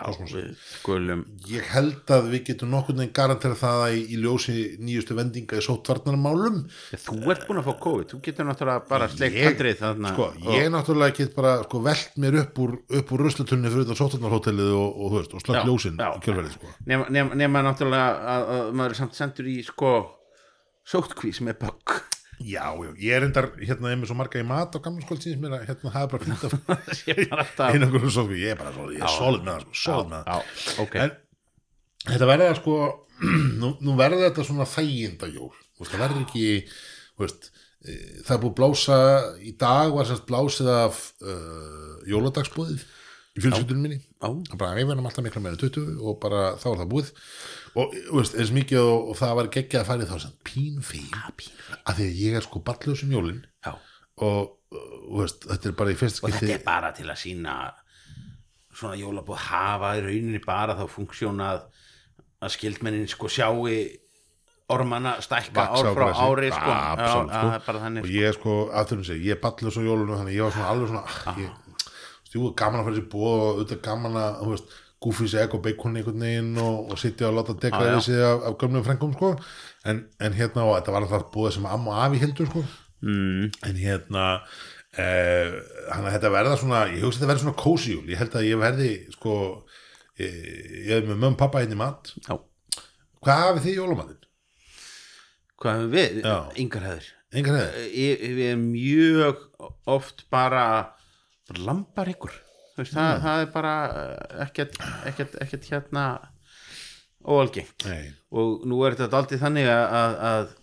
skulum ég held að við getum nokkurn veginn garantera það að í, í ljósi nýjustu vendinga í sóttvarnarmálum Þú ert búin að fá COVID, þú getur náttúrulega bara sleikt handrið þarna sko, ég náttúrulega get bara sko, velt mér upp úr, upp úr ruslutunni fyrir þetta sóttvarnarhótelið og, og, og Já, ljósin já, í kjölverið sko. nema, nema, nema náttúrulega að, að maður er samt sendur í sko sótkvís með bögg. Já, já, ég er endar hérna ég er með svo marga í mat á gammalskóld síðan mér að hérna hafa bara fint af Það sé (laughs) bara alltaf einangur svo, ég er bara svo, ég er solid með það sko, solid með það. Já, ok. En þetta verða sko (clears throat) nú, nú verða þetta svona þægindajól það verður ekki þú veist, e, það er búið að blása í dag var sérst blásið af uh, jóladagsbúðið í fjölskyldunum minni. Það er bara verðum alltaf mikla meira 20 og bara þá er það búið og veist, eins mikið og, og það var geggjað að færi þá sem pínu fín að því að ég er sko ballus um jólin já og þú veist, þetta er bara í fyrsta og þetta er bara til að sína svona jólabúð hafa í rauninni bara þá funksjónað að skildmennin sko sjáu ormana stækka ár á frá ári sko. Já, absolutt, já, sko. bara þannig og sko. ég sko, aftur um sig, ég er ballus á jólunum þannig að ég var svona alveg svona ah, ég, jú, gaman að fara sér búið og auðvitað gaman að, þú veist, gúfis egg og bacon einhvern veginn og, og sitja og láta Já, já. þessi af, af gömlum frengum sko en, en hérna, og þetta var alltaf búið sem amma og afi heldur sko mm, en hérna Eh, að þetta verða svona ég hugsa þetta verða svona cozy jól ég held að ég verði sko ég, ég er með og pappa í mat Já. Hvað hafið þið í jólamatinn? Hvað hefur við? Já. Yngar hefur. Við erum mjög oft bara, bara lambar ykkur. Veist, það, það er bara eh, ekkert, ekkert, ekkert hérna óalgengt. Og nú er þetta daldið þannig að, að, að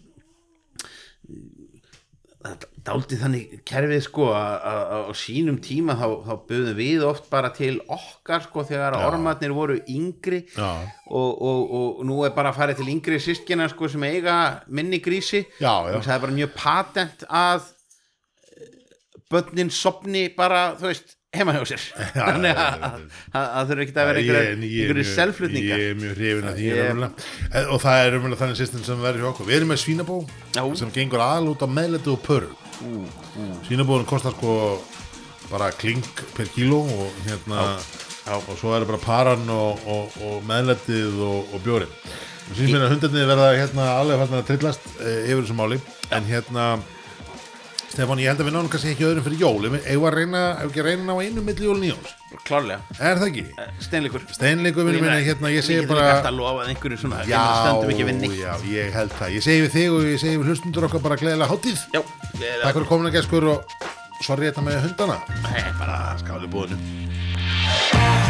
daldið þannig kerfið sko að, á sínum tíma þá, þá buðum við oft bara til okkar sko þegar Já. ormarnir voru yngri já, og, og, og nú er bara að fara til yngri sískina sko sem eiga minni grísi já, já. og það er bara mjög patent að eh, börnin sopni bara, þú veist, heima hjá sér. (laughs) Þannig að, það þurfa ekki að vera er mjög- selflutningar Ég er mjög hrifin að því. Eh, og það er umvel þannig system sem verður hjá okkur. Við erum með svínabó sem gengur aðal út á meðletu og pörur. Svínabóðin kostar sko bara klink per kíló og hérna og svo er bara paran og, meðletið og, bjórin og síns mér að hundarnir verða hérna alveg að trillast e, yfir þessu máli. En hérna Stefán, ég held að við náum kannski ekki öðrum fyrir jól. Að reyna, ef ekki reyna á einu milli jól nýjóns klárlega, er það ekki? steinleikur. Steinleikur vinur minni, hérna, ég segi bara Við getum alltaf einhverju svona Já, já, ég held það. Ég segi við þig og ég segi við hlustundur okkar bara gleðilega hátíð. Já, ég, Takk fyrir komin að geskur og sorry þetta með hundana. Nei, bara Skáli búinu